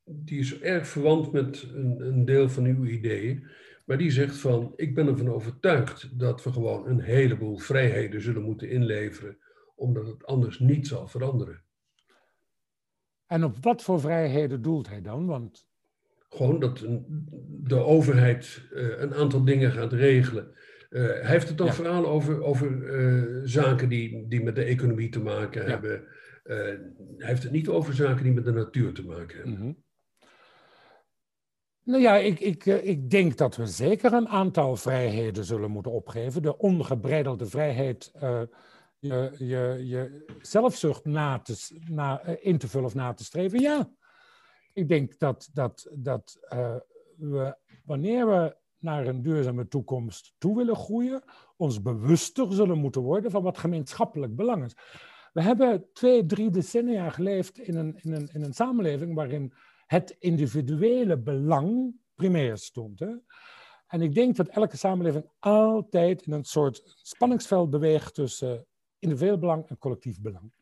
die is erg verwant met een, een deel van uw ideeën. Maar die zegt van, ik ben ervan overtuigd dat we gewoon een heleboel vrijheden zullen moeten inleveren, omdat het anders niet zal veranderen. En op wat voor vrijheden doelt hij dan? Want... Gewoon dat de overheid uh, een aantal dingen gaat regelen. Uh, hij heeft het dan ja. over, over uh, zaken die, die met de economie te maken ja. hebben. hij heeft het niet over zaken die met de natuur te maken hebben. Mm -hmm. Nou ja, ik, ik, eh, ik denk dat we zeker een aantal vrijheden zullen moeten opgeven. De ongebreidelde vrijheid uh, je, je, je zelfzucht na te, na, uh, in te vullen of na te streven. Ja, ik denk dat, dat, dat we, wanneer we naar een duurzame toekomst toe willen groeien, ons bewuster zullen moeten worden van wat gemeenschappelijk belang is. We hebben twee, drie decennia geleefd in een, in een, in een samenleving waarin het individuele belang primair stond. Hè? En ik denk dat elke samenleving altijd in een soort spanningsveld beweegt tussen individueel belang en collectief belang.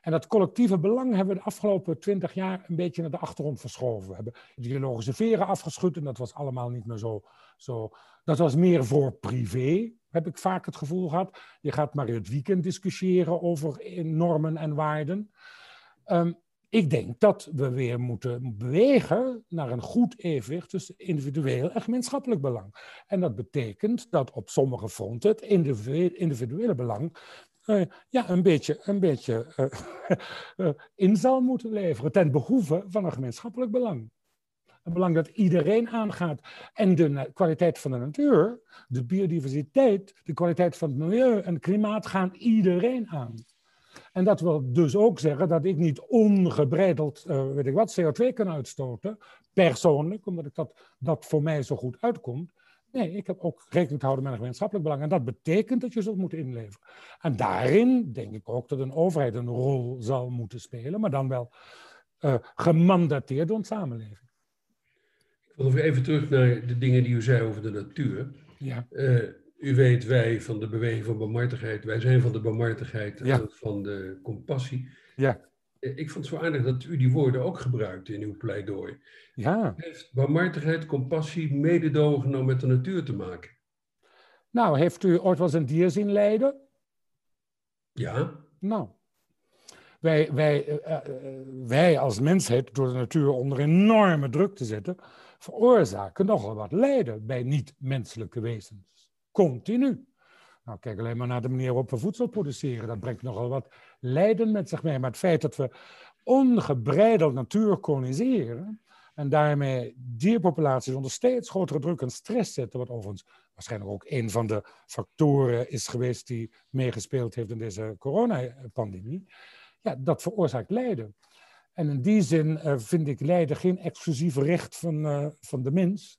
En dat collectieve belang hebben we de afgelopen twintig jaar een beetje naar de achtergrond verschoven. We hebben ideologische veren afgeschud en dat was allemaal niet meer zo, zo. Dat was meer voor privé, heb ik vaak het gevoel gehad. Je gaat maar het weekend discussiëren over normen en waarden. Um, ik denk dat we weer moeten bewegen naar een goed evenwicht tussen individueel en gemeenschappelijk belang. En dat betekent dat op sommige fronten het individuele belang uh, ja, een beetje, een beetje uh, uh, <laughs> in zal moeten leveren ten behoeve van een gemeenschappelijk belang. Een belang dat iedereen aangaat. En de kwaliteit van de natuur, de biodiversiteit, de kwaliteit van het milieu en het klimaat gaan iedereen aan. En dat wil dus ook zeggen dat ik niet ongebreideld, uh, weet ik wat, CO2 kan uitstoten, persoonlijk, omdat ik dat, dat voor mij zo goed uitkomt. Nee, ik heb ook rekening te houden met een gemeenschappelijk belang. En dat betekent dat je zult moeten inleveren. En daarin denk ik ook dat een overheid een rol zal moeten spelen, maar dan wel uh, gemandateerd door een samenleving. Ik wil even terug naar de dingen die u zei over de natuur. Ja. Uh, u weet, wij van de beweging van barmhartigheid, wij zijn van de barmhartigheid ja. en van de compassie. Ja. Ik vond het zo aardig dat u die woorden ook gebruikt in uw pleidooi. Ja. Heeft barmhartigheid, compassie, mededogen nou met de natuur te maken? Nou, heeft u ooit wel eens een dier zien lijden? Ja. Nou, wij, wij, uh, wij als mensheid, door de natuur onder enorme druk te zetten, veroorzaken nogal wat lijden bij niet-menselijke wezens. Continu. Nou, kijk alleen maar naar de manier waarop we voedsel produceren. Dat brengt nogal wat lijden met zich mee. Maar het feit dat we ongebreideld natuur koloniseren en daarmee dierpopulaties onder steeds grotere druk en stress zetten, wat overigens waarschijnlijk ook een van de factoren is geweest die meegespeeld heeft in deze coronapandemie, ja, dat veroorzaakt lijden. En in die zin uh, vind ik lijden geen exclusief recht van, uh, van de mens,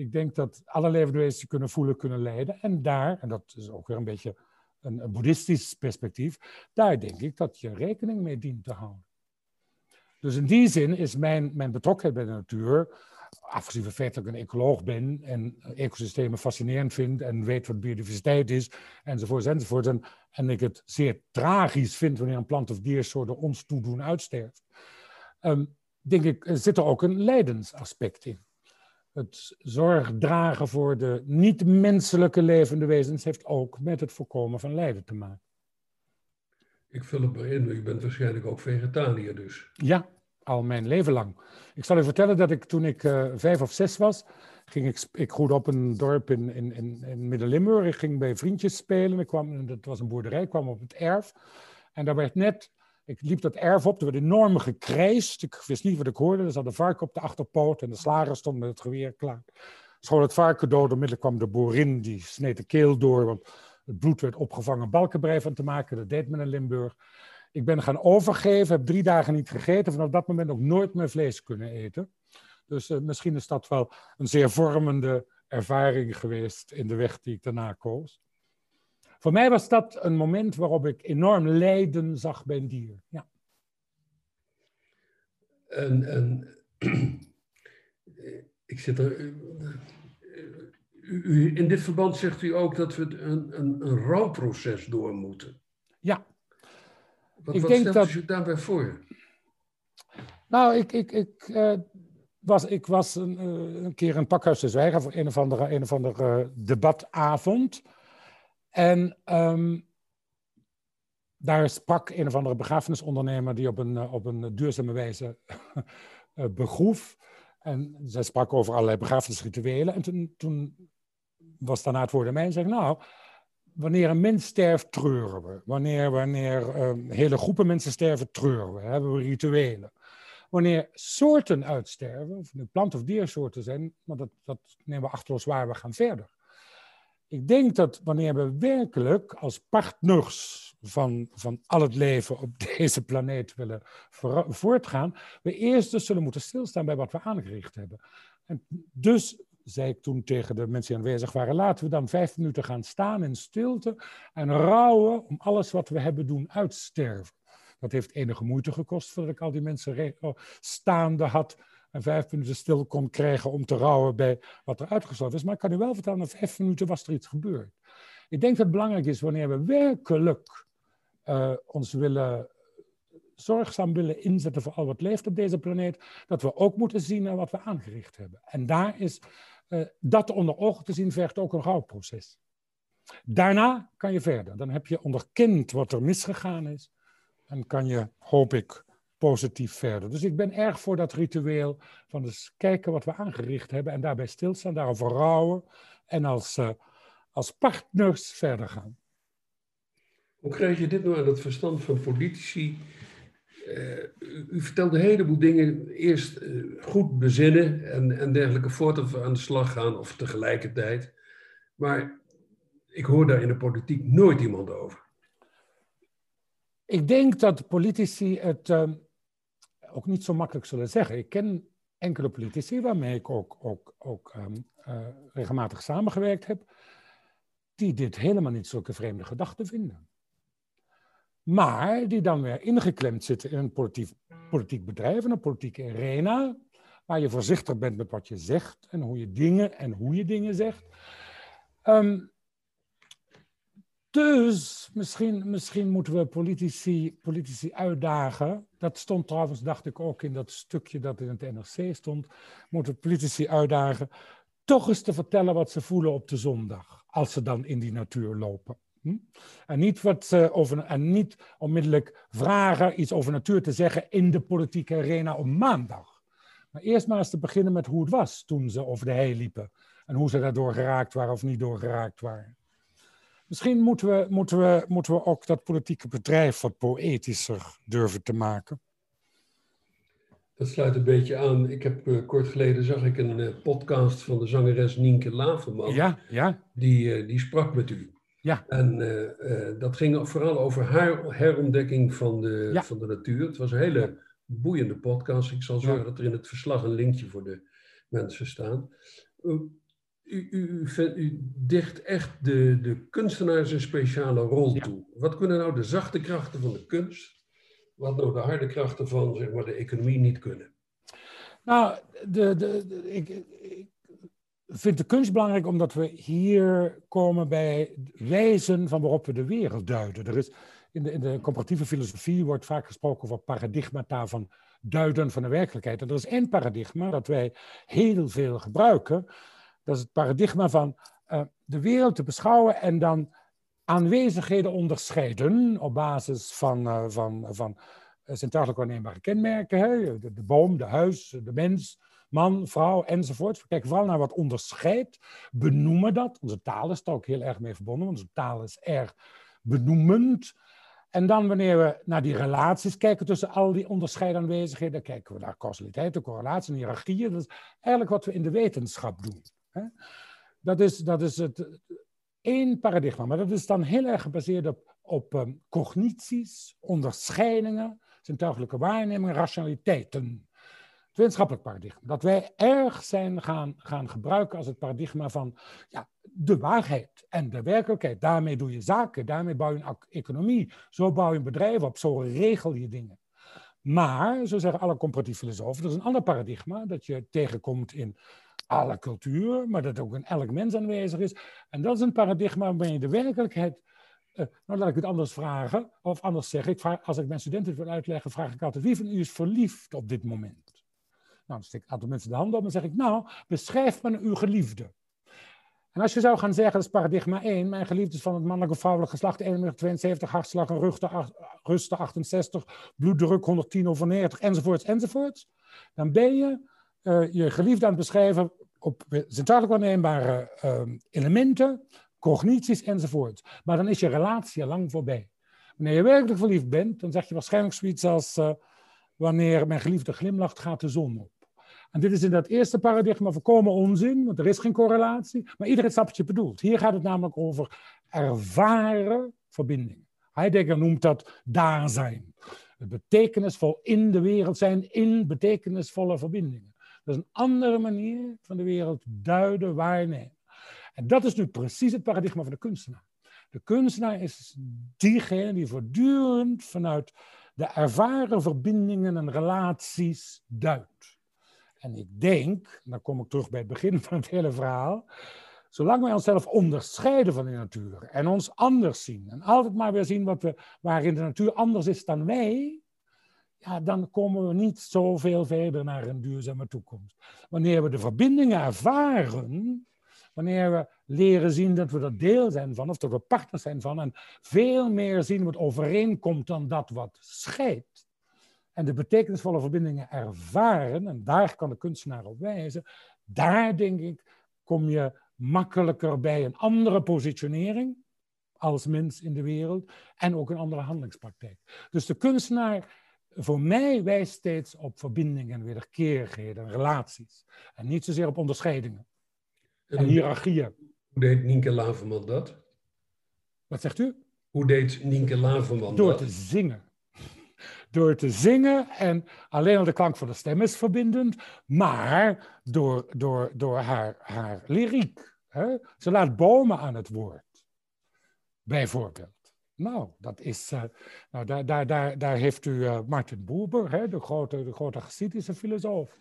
ik denk dat alle levende wezens kunnen voelen, kunnen leiden. En daar, en dat is ook weer een beetje een, boeddhistisch perspectief, daar denk ik dat je rekening mee dient te houden. Dus in die zin is mijn, mijn betrokkenheid bij de natuur afgezien van het feit dat ik een ecoloog ben en ecosystemen fascinerend vind en weet wat biodiversiteit is, enzovoort, enzovoort. En, ik het zeer tragisch vind wanneer een plant of diersoort er ons toe doen uitsterft. Um, denk ik, zit er ook een lijdensaspect in. Het zorg dragen voor de niet-menselijke levende wezens heeft ook met het voorkomen van lijden te maken. Ik vul het maar in, u bent waarschijnlijk ook vegetariër dus. Ja, al mijn leven lang. Ik zal u vertellen dat ik toen ik uh, vijf of zes was, ging ik, ik groeide op een dorp in, in, in, in Midden-Limburg. Ik ging bij vriendjes spelen. Ik kwam, dat was een boerderij, ik kwam op het erf. En daar werd net, ik liep dat erf op, er werd enorm gekrijsd. Ik wist niet wat ik hoorde. Er zat een varken op de achterpoot en de slager stond met het geweer klaar. Schoon het varken dood, onmiddellijk kwam de boerin, die sneed de keel door, want het bloed werd opgevangen balkenbrei van te maken. Dat deed men in Limburg. Ik ben gaan overgeven, heb drie dagen niet gegeten. Vanaf dat moment ook nooit meer vlees kunnen eten. Dus uh, misschien is dat wel een zeer vormende ervaring geweest in de weg die ik daarna koos. Voor mij was dat een moment waarop ik enorm lijden zag bij een dier. Ja. En, en <clears throat> ik zit er. U, in dit verband zegt u ook dat we een, een, een rouwproces door moeten. Ja, wat, ik wat denk dat... u daarbij voor? Nou, ik, ik, ik, uh, was, ik was een, uh, een, keer in Pakhuis Zwijgen voor een of andere, een of andere uh, debatavond. En um, daar sprak een of andere begrafenisondernemer die op een, op een duurzame wijze <laughs> begroef. En zij sprak over allerlei begrafenisrituelen. En toen, toen was daarna het woord aan mij en zei nou, wanneer een mens sterft, treuren we. Wanneer, wanneer um, hele groepen mensen sterven, treuren we. Hebben we rituelen. Wanneer soorten uitsterven, of het plant- of diersoorten zijn, maar dat, dat nemen we achterlos waar, we gaan verder. Ik denk dat wanneer we werkelijk als partners van, van al het leven op <laughs> deze planeet willen voortgaan, we eerst dus zullen moeten stilstaan bij wat we aangericht hebben. En dus zei ik toen tegen de mensen die aanwezig waren, laten we dan vijf minuten gaan staan in stilte en rouwen om alles wat we hebben doen uitsterven. Dat heeft enige moeite gekost voordat ik al die mensen oh, staande had en vijf minuten stil kon krijgen om te rouwen bij wat er uitgesloten is. Maar ik kan u wel vertellen, na vijf minuten was er iets gebeurd. Ik denk dat het belangrijk is wanneer we werkelijk uh, ons willen zorgzaam willen inzetten voor al wat leeft op deze planeet, dat we ook moeten zien naar wat we aangericht hebben. En daar is uh, dat onder ogen te zien vergt ook een rouwproces. Daarna kan je verder. Dan heb je onderkend wat er misgegaan is. En kan je, hoop ik, positief verder. Dus ik ben erg voor dat ritueel van eens kijken wat we aangericht hebben en daarbij stilstaan, daarover rouwen en als, uh, als partners verder gaan. Hoe krijg je dit nou aan het verstand van politici uh, u vertelde een heleboel dingen eerst uh, goed bezinnen en, en dergelijke voordat we aan de slag gaan of tegelijkertijd. Maar ik hoor daar in de politiek nooit iemand over. Ik denk dat politici het uh, ook niet zo makkelijk zullen zeggen. Ik ken enkele politici waarmee ik ook, ook, ook um, regelmatig samengewerkt heb, die dit helemaal niet zulke vreemde gedachten vinden maar die dan weer ingeklemd zitten in een politiek, politiek bedrijf, een politieke arena, waar je voorzichtig bent met wat je zegt en hoe je dingen en hoe je dingen zegt. Um, dus misschien, misschien moeten we politici, politici uitdagen. Dat stond trouwens, dacht ik ook in dat stukje dat in het NRC stond. Moeten we politici uitdagen toch eens te vertellen wat ze voelen op de zondag. Als ze dan in die natuur lopen. Hm? En, niet wat, uh, over, en niet onmiddellijk vragen iets over natuur te zeggen in de politieke arena op maandag. Maar eerst maar eens te beginnen met hoe het was toen ze over de hei liepen. En hoe ze daardoor geraakt waren of niet door geraakt waren. Misschien moeten we, moeten, we, moeten we ook dat politieke bedrijf wat poëtischer durven te maken. Dat sluit een beetje aan. Ik heb uh, kort geleden zag ik een uh, podcast van de zangeres Nienke Laverman. Ja, ja. Die, uh, die sprak met u. Ja. En dat ging vooral over haar herontdekking van de, ja. van de natuur. Het was een hele boeiende podcast. Ik zal zorgen ja. dat er in het verslag een linkje voor de mensen staat. U, u, u, dicht echt de, de kunstenaars een speciale rol toe. Wat kunnen nou de zachte krachten van de kunst, wat nou de harde krachten van zeg maar, de economie niet kunnen? Nou, de, de, ik, ik, vind de kunst belangrijk omdat we hier komen bij wijzen van waarop we de wereld duiden. Er is, in, de, in de comparatieve filosofie wordt vaak gesproken over paradigmata van duiden van de werkelijkheid. En er is één paradigma dat wij heel veel gebruiken. Dat is het paradigma van uh, de wereld te beschouwen en dan aanwezigheden onderscheiden op basis van, uh, van, van zintuigelijk waarneembare kenmerken. Hè? De, boom, de huis, de mens, man, vrouw enzovoort. We kijken vooral naar wat onderscheidt, benoemen dat. Onze taal is er ook heel erg mee verbonden, onze taal is erg benoemend. En dan wanneer we naar die relaties kijken tussen al die onderscheiden aanwezigheden, kijken we naar causaliteit, de correlatie, hiërarchieën. Dat is eigenlijk wat we in de wetenschap doen. Dat, is, dat is het één paradigma, maar dat is dan heel erg gebaseerd op, op um, cognities, onderscheidingen, zintuigelijke waarnemingen, rationaliteiten. Het wetenschappelijk paradigma. Dat wij erg zijn gaan, gaan gebruiken als het paradigma van ja, de waarheid en de werkelijkheid. Daarmee doe je zaken, daarmee bouw je een economie. Zo bouw je een bedrijf op, zo regel je dingen. Maar, zo zeggen alle comparatieve filosofen, dat is een ander paradigma dat je tegenkomt in alle culturen, maar dat ook in elk mens aanwezig is. En dat is een paradigma waarbij je de werkelijkheid. Uh, nou, laat ik het anders vragen, of anders zeggen. Ik als ik mijn studenten wil uitleggen, vraag ik altijd: wie van u is verliefd op dit moment? Nou, dan steek ik een aantal mensen de hand op en zeg ik: Nou, beschrijf me uw geliefde. En als je zou gaan zeggen, dat is paradigma 1, mijn geliefde is van het mannelijk of vrouwelijk geslacht 1,72, 72, hartslag en rusten 68, bloeddruk 110 over 90, enzovoorts, enzovoorts. Dan ben je uh, je geliefde aan het beschrijven op zintuigelijk waarneembare uh, elementen, cognities enzovoort. Maar dan is je relatie al lang voorbij. Wanneer je werkelijk verliefd bent, dan zeg je waarschijnlijk zoiets als: uh, Wanneer mijn geliefde glimlacht, gaat de zon op. En dit is in dat eerste paradigma voorkomen onzin, want er is geen correlatie, maar iedereen snapt wat je bedoelt. Hier gaat het namelijk over ervaren verbindingen. Heidegger noemt dat daar zijn. Het betekenisvol in de wereld zijn, in betekenisvolle verbindingen. Dat is een andere manier van de wereld duiden, waarnemen. En dat is nu precies het paradigma van de kunstenaar. De kunstenaar is diegene die voortdurend vanuit de ervaren verbindingen en relaties duidt. En ik denk, dan kom ik terug bij het begin van het hele verhaal, zolang wij onszelf onderscheiden van de natuur en ons anders zien en altijd maar weer zien wat we, waarin de natuur anders is dan wij, ja, dan komen we niet zoveel verder naar een duurzame toekomst. Wanneer we de verbindingen ervaren, wanneer we leren zien dat we er deel zijn van, of dat we partners zijn van, en veel meer zien wat overeenkomt dan dat wat scheidt, en de betekenisvolle verbindingen ervaren, en daar kan de kunstenaar op wijzen, daar denk ik, kom je makkelijker bij een andere positionering als mens in de wereld en ook een andere handelingspraktijk. Dus de kunstenaar voor mij wijst steeds op verbindingen, wederkerigheden, relaties. En niet zozeer op onderscheidingen en, en hiërarchieën. Hoe deed Nienke Laverman dat? Wat zegt u? Hoe deed Nienke Laverman Door dat? Door te zingen. <laughs> Door te zingen en alleen al de klank van de stem is verbindend, maar door, door, door haar, haar lyriek. Hè? Ze laat bomen aan het woord, bijvoorbeeld. Nou, dat is, uh, nou daar, daar, daar, daar heeft u uh, Martin Buber, hè, de grote, de grote Hasidische filosoof,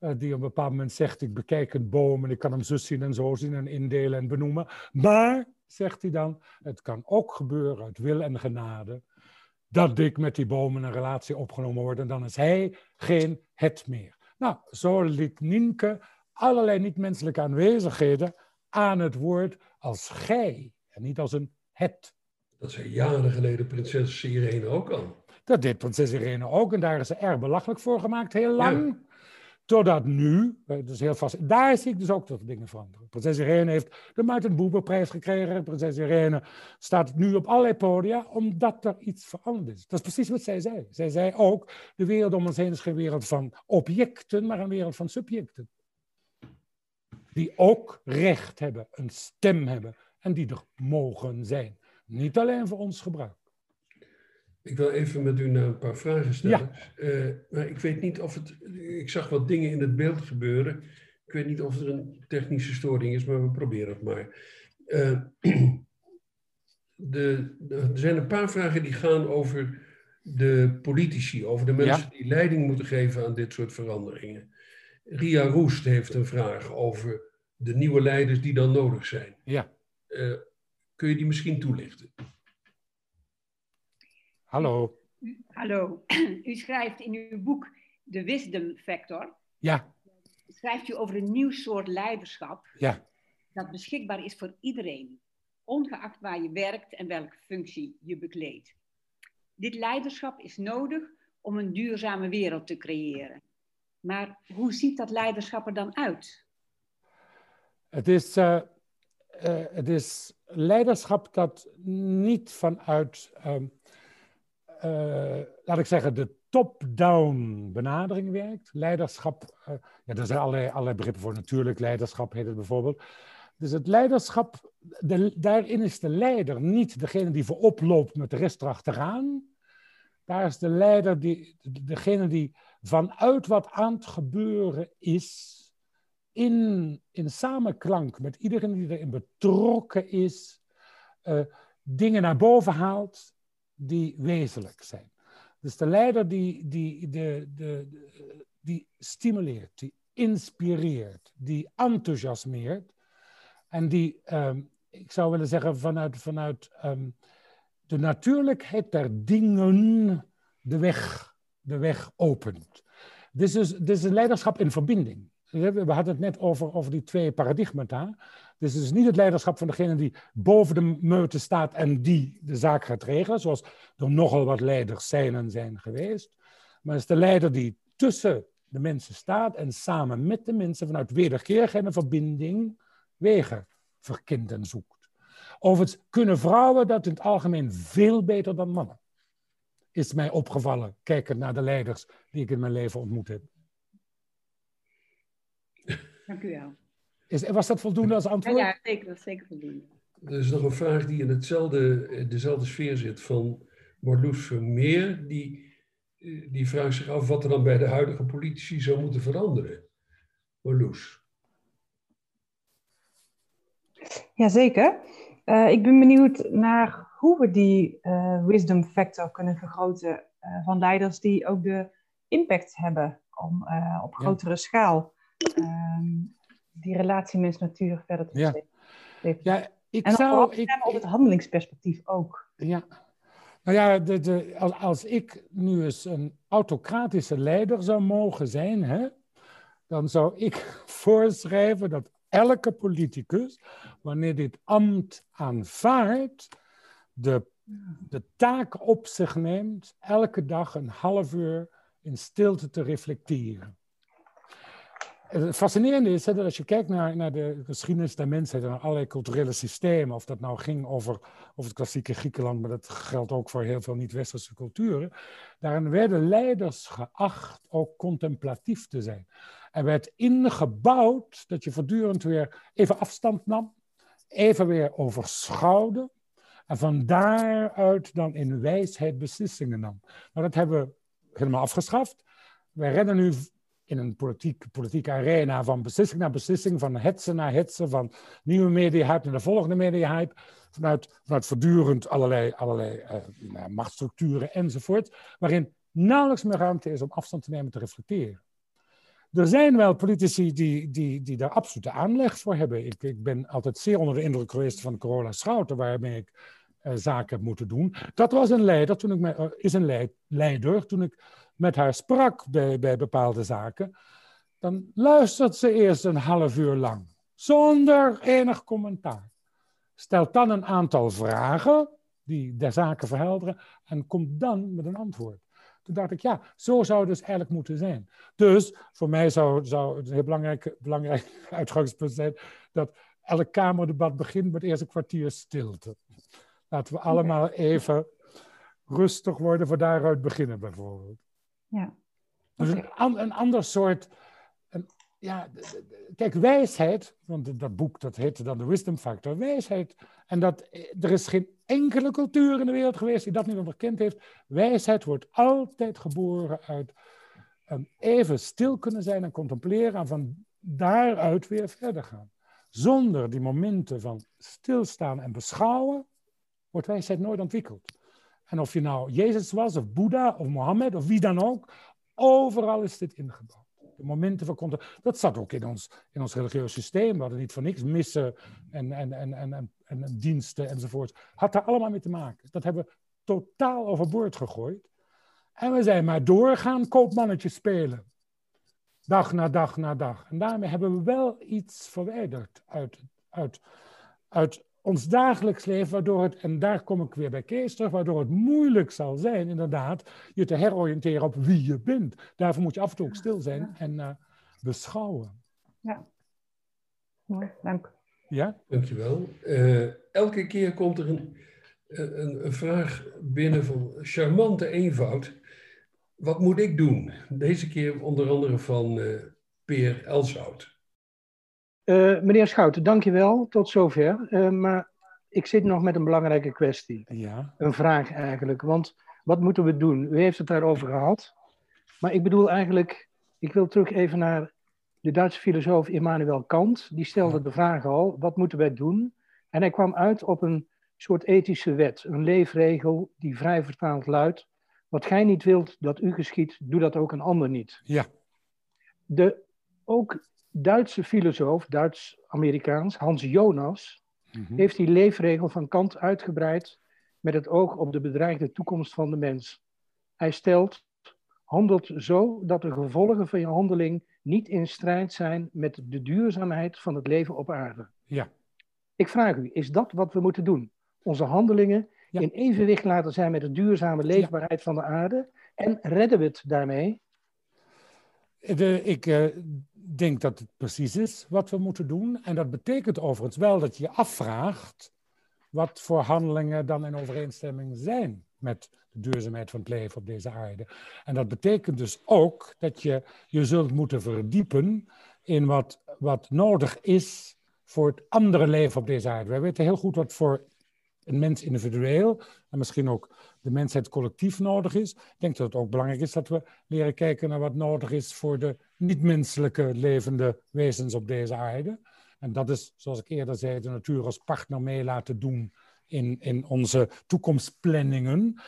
uh, die op een bepaald moment zegt, ik bekijk een boom en ik kan hem zo zien en zo zien en indelen en benoemen. Maar, zegt hij dan, het kan ook gebeuren uit wil en genade, dat ik met die boom in een relatie opgenomen word en dan is hij geen het meer. Nou, zo liet Nienke allerlei niet-menselijke aanwezigheden aan het woord als gij en niet als een het. Dat zei jaren geleden prinses Irene ook al. Dat deed prinses Irene ook en daar is ze erg belachelijk voor gemaakt, heel lang. Ja. Totdat nu, dus heel vast, daar zie ik dus ook dat dingen veranderen. Prinses Irene heeft de Maarten Boeberprijs gekregen. Prinses Irene staat nu op allerlei podia omdat er iets veranderd is. Dat is precies wat zij zei. Zij zei ook, de wereld om ons heen is geen wereld van objecten, maar een wereld van subjecten. Die ook recht hebben, een stem hebben en die er mogen zijn. Niet alleen voor ons gebruik. Ik wil even met u naar een paar vragen stellen. Ja. Uh, maar ik weet niet of het. Ik zag wat dingen in het beeld gebeuren. Ik weet niet of er een technische storing is, maar we proberen het maar. Uh, de, de, er zijn een paar vragen die gaan over de politici, over de mensen die leiding moeten geven aan dit soort veranderingen. Ria Roest heeft een vraag over de nieuwe leiders die dan nodig zijn. Ja. Uh, kun je die misschien toelichten? Hallo. Hallo. <clears throat> U schrijft in uw boek De Wisdom Factor. Ja. Schrijft u over een nieuw soort leiderschap. Ja. Dat beschikbaar is voor iedereen, ongeacht waar je werkt en welke functie je bekleedt. Dit leiderschap is nodig om een duurzame wereld te creëren. Maar hoe ziet dat leiderschap er dan uit? Het is, uh, uh, het is leiderschap dat niet vanuit, um, uh, laat ik zeggen, de top-down benadering werkt. Leiderschap, ja, er zijn allerlei, allerlei begrippen voor. Natuurlijk leiderschap heet het bijvoorbeeld. Dus het leiderschap, de, daarin is de leider niet degene die voorop loopt met de rest erachteraan. Daar is de leider die, degene die vanuit wat aan het gebeuren is, in, in samenklank met iedereen die erin betrokken is, uh, dingen naar boven haalt die wezenlijk zijn. Dus de leider die, die, de, de, de, die stimuleert, die inspireert, die enthousiasmeert en die, um, ik zou willen zeggen, vanuit, vanuit um, de natuurlijkheid der dingen de weg, de weg opent. Dit is, dit is een leiderschap in verbinding. We hadden het net over, over die twee paradigmata. Dus het is niet het leiderschap van degene die boven de meute staat en die de zaak gaat regelen, zoals er nogal wat leiders zijn en zijn geweest. Maar het is de leider die tussen de mensen staat en samen met de mensen vanuit wederkerigheid en verbinding wegen verkent en zoekt. Overigens kunnen vrouwen dat in het algemeen veel beter dan mannen. Is mij opgevallen, kijkend naar de leiders die ik in mijn leven ontmoet heb. Dank u wel. Is, was dat voldoende als antwoord? Ja, zeker, dat is zeker voldoende. Er is nog een vraag die in hetzelfde, dezelfde sfeer zit van Marloes Vermeer. Die, die vraagt zich af wat er dan bij de huidige politici zou moeten veranderen. Marloes. Jazeker. Uh, ik ben benieuwd naar hoe we die uh, wisdom factor kunnen vergroten uh, van leiders die ook de impact hebben om, op grotere ja. schaal um, die relatie mens-natuur verder te ja. Ja, ik en zou... op, ik, op het handelingsperspectief ook. Ja. Nou ja, de, de, als, als ik nu eens een autocratische leider zou mogen zijn, hè, dan zou ik <laughs> voorschrijven dat elke politicus, wanneer dit ambt aanvaardt, de, de taak op zich neemt elke dag een half uur in stilte te reflecteren. Het fascinerende is dat als je kijkt naar, naar de geschiedenis der mensheid en naar allerlei culturele systemen, of dat nou ging over, over het klassieke Griekenland, maar dat geldt ook voor heel veel niet-westerse culturen, daarin werden leiders geacht ook contemplatief te zijn. Er werd ingebouwd dat je voortdurend weer even afstand nam, even weer overschouwde, en van daaruit dan in wijsheid beslissingen nam. Nou, dat hebben we helemaal afgeschaft. Wij rennen nu in een politiek, politieke arena van beslissing naar beslissing, van hetsen naar hetsen, van nieuwe media-hype naar de volgende media-hype, vanuit, vanuit voortdurend allerlei, allerlei uh, machtsstructuren enzovoort, waarin nauwelijks meer ruimte is om afstand te nemen, te reflecteren. Er zijn wel politici die, die, die daar absolute aanleg voor hebben. Ik, ik ben altijd zeer onder de indruk geweest van Corolla Schouten, waarmee ik uh, zaken heb moeten doen. Dat was een leider, toen ik me, uh, is een leider, toen ik met haar sprak bij, bij bepaalde zaken, dan luistert ze eerst een half uur lang, zonder enig commentaar. Stelt dan een aantal vragen die de zaken verhelderen en komt dan met een antwoord. Toen dacht ik, ja, zo zou het dus eigenlijk moeten zijn. Dus voor mij zou, zou het een heel belangrijk, belangrijk <laughs> uitgangspunt zijn dat elk Kamerdebat begint met eerst een kwartier stilte. Laten we allemaal even rustig worden, voor daaruit beginnen bijvoorbeeld. Ja. Dus een, een ander soort. Een, ja, kijk, wijsheid, want dat boek dat heette dan de Wisdom Factor, wijsheid. En dat, er is geen enkele cultuur in de wereld geweest die dat niet onderkend heeft. Wijsheid wordt altijd geboren uit um, even stil kunnen zijn en contempleren en van daaruit weer verder gaan. Zonder die momenten van stilstaan en beschouwen wordt wijsheid nooit ontwikkeld. En of je nou Jezus was, of Boeddha, of Mohammed, of wie dan ook, overal is dit ingebouwd. De momenten van contact. Dat zat ook in ons, in ons religieus systeem. We hadden niet voor niks missen en, en, en, en, en, en diensten enzovoort. Had daar allemaal mee te maken. Dat hebben we totaal overboord gegooid. En we zijn maar doorgaan koopmannetje spelen. Dag na dag na dag. En daarmee hebben we wel iets verwijderd uit, uit, uit ons dagelijks leven, waardoor het, en daar kom ik weer bij Kees terug, waardoor het moeilijk zal zijn, inderdaad, je te heroriënteren op wie je bent. Daarvoor moet je af en toe ook stil zijn en uh, beschouwen. Ja, mooi, dank. Ja? Dankjewel. Uh, elke keer komt er een, een, een vraag binnen van charmante eenvoud. Wat moet ik doen? Deze keer onder andere van uh, Peer Elshout. Uh, meneer Schouten, dankjewel. Tot zover. Uh, maar ik zit nog met een belangrijke kwestie. Ja. Een vraag eigenlijk. Want wat moeten we doen? U heeft het daarover gehad. Maar ik bedoel eigenlijk, ik wil terug even naar de Duitse filosoof Immanuel Kant. Die stelde de vraag al, wat moeten wij doen? En hij kwam uit op een soort ethische wet, een leefregel die vrij vertaald luidt. Wat gij niet wilt dat u geschiet, doe dat ook een ander niet. Ja. De, ook Duitse filosoof, Duits-Amerikaans, Hans Jonas, Mhm. heeft die leefregel van Kant uitgebreid met het oog op de bedreigde toekomst van de mens. Hij stelt, handelt zo dat de gevolgen van je handeling niet in strijd zijn met de duurzaamheid van het leven op aarde. Ja. Ik vraag u, is dat wat we moeten doen? Onze handelingen Ja. in evenwicht laten zijn met de duurzame leefbaarheid van de aarde? En redden we het daarmee? Ik eh, denk dat het precies is wat we moeten doen. En dat betekent overigens wel dat je je afvraagt wat voor handelingen dan in overeenstemming zijn met de duurzaamheid van het leven op deze aarde. En dat betekent dus ook dat je je zult moeten verdiepen in wat, wat nodig is voor het andere leven op deze aarde. Wij weten heel goed wat voor een mens individueel en misschien ook de mensheid collectief nodig is. Ik denk dat het ook belangrijk is dat we leren kijken naar wat nodig is voor de niet-menselijke levende wezens op deze aarde. En dat is, zoals ik eerder zei, de natuur als partner mee laten doen in, in onze toekomstplanningen.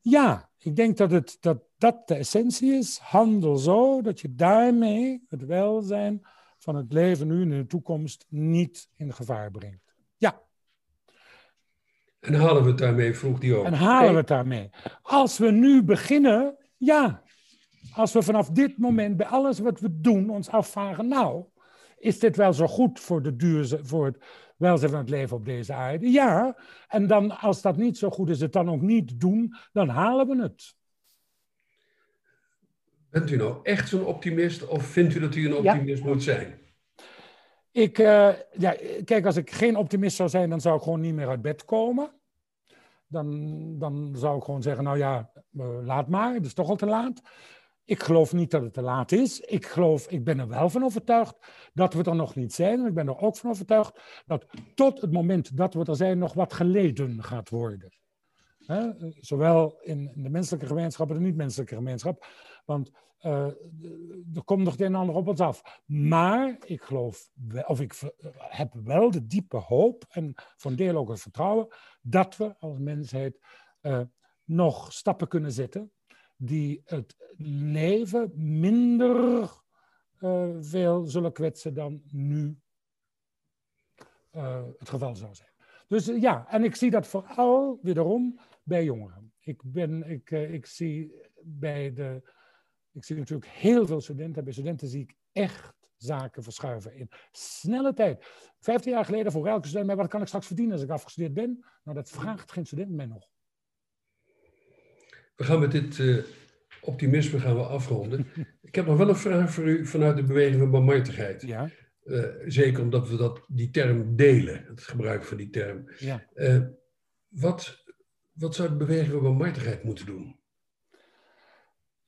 Ja, ik denk dat, het, dat dat de essentie is. Handel zo dat je daarmee het welzijn van het leven nu en in de toekomst niet in gevaar brengt. Ja. En halen we het daarmee, vroeg die ook. En halen we het daarmee. Als we nu beginnen, ja. Als we vanaf dit moment bij alles wat we doen ons afvragen, nou, is dit wel zo goed voor, de duurze, voor het welzijn van het leven op deze aarde? Ja. En dan, als dat niet zo goed is, het dan ook niet doen, dan halen we het. Bent u nou echt zo'n optimist of vindt u dat u een optimist moet zijn? Ik, uh, ja, kijk, als ik geen optimist zou zijn, dan zou ik gewoon niet meer uit bed komen. Dan, dan zou ik gewoon zeggen, nou ja, uh, laat maar, het is toch al te laat. Ik geloof niet dat het te laat is. Ik, geloof, ik ben er wel van overtuigd dat we er nog niet zijn. En ik ben er ook van overtuigd dat tot het moment dat we er zijn nog wat geleden gaat worden. Zowel in de menselijke gemeenschap en de niet-menselijke gemeenschap. Want uh, er komt nog het een en ander op ons af. Maar ik geloof, of ik heb wel de diepe hoop en van deel ook het vertrouwen dat we als mensheid uh, nog stappen kunnen zetten die het leven minder uh, veel zullen kwetsen dan nu het geval zou zijn. Dus ja, en ik zie dat vooral wederom bij jongeren. Ik, ben, ik, ik zie bij de ik zie natuurlijk heel veel studenten. Bij studenten zie ik echt zaken verschuiven in snelle tijd. Vijftien jaar geleden voor elke student, maar wat kan ik straks verdienen als ik afgestudeerd ben? Nou, dat vraagt geen student mij nog. We gaan met dit uh, optimisme gaan we afronden. <laughs> ik heb nog wel een vraag voor u vanuit de beweging van barmhartigheid. Ja. Uh, zeker omdat we dat, die term delen, het gebruik van die term. Ja. Uh, wat, wat zou de beweging van barmhartigheid moeten doen?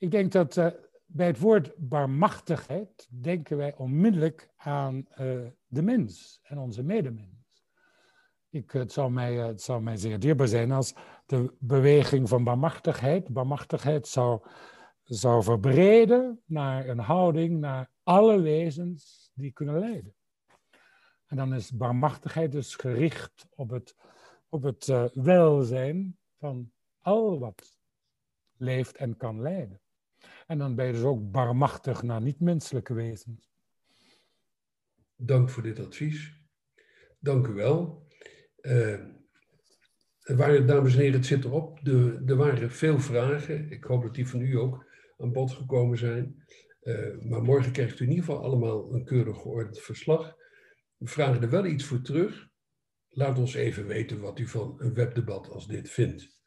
Ik denk dat uh, bij het woord barmachtigheid denken wij onmiddellijk aan uh, de mens en onze medemens. Ik, het, zou mij, zou mij zeer dierbaar zijn als de beweging van barmachtigheid, barmachtigheid zou, zou verbreden naar een houding naar alle wezens die kunnen lijden. En dan is barmachtigheid dus gericht op het, op het welzijn van al wat leeft en kan lijden. En dan ben je dus ook barmachtig naar niet-menselijke wezens. Dank voor dit advies. Dank u wel. Uh, dames en heren, het zit erop. De, er waren veel vragen. Ik hoop dat die van u ook aan bod gekomen zijn. Uh, maar morgen krijgt u in ieder geval allemaal een keurig geordend verslag. We vragen er wel iets voor terug. Laat ons even weten wat u van een webdebat als dit vindt.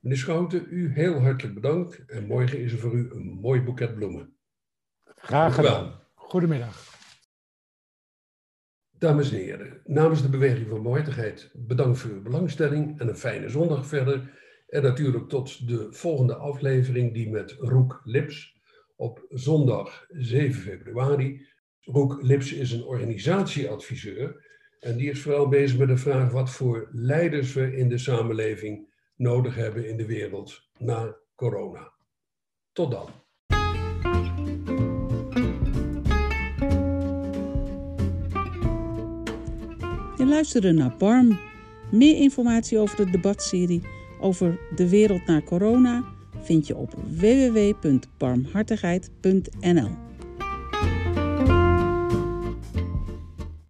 Meneer Schouten, u heel hartelijk bedankt. En morgen is er voor u een mooi boeket bloemen. Graag gedaan. Goedemiddag. Dames en heren, namens de Beweging van Barmhartigheid bedankt voor uw belangstelling en een fijne zondag verder. En natuurlijk tot de volgende aflevering die met Roek Lips op zondag 7 februari. Roek Lips is een organisatieadviseur en die is vooral bezig met de vraag wat voor leiders we in de samenleving nodig hebben in de wereld na corona. Tot dan. Je luisterde naar BARM. Meer informatie over de debatserie over de wereld na corona vind je op www.barmhartigheid.nl.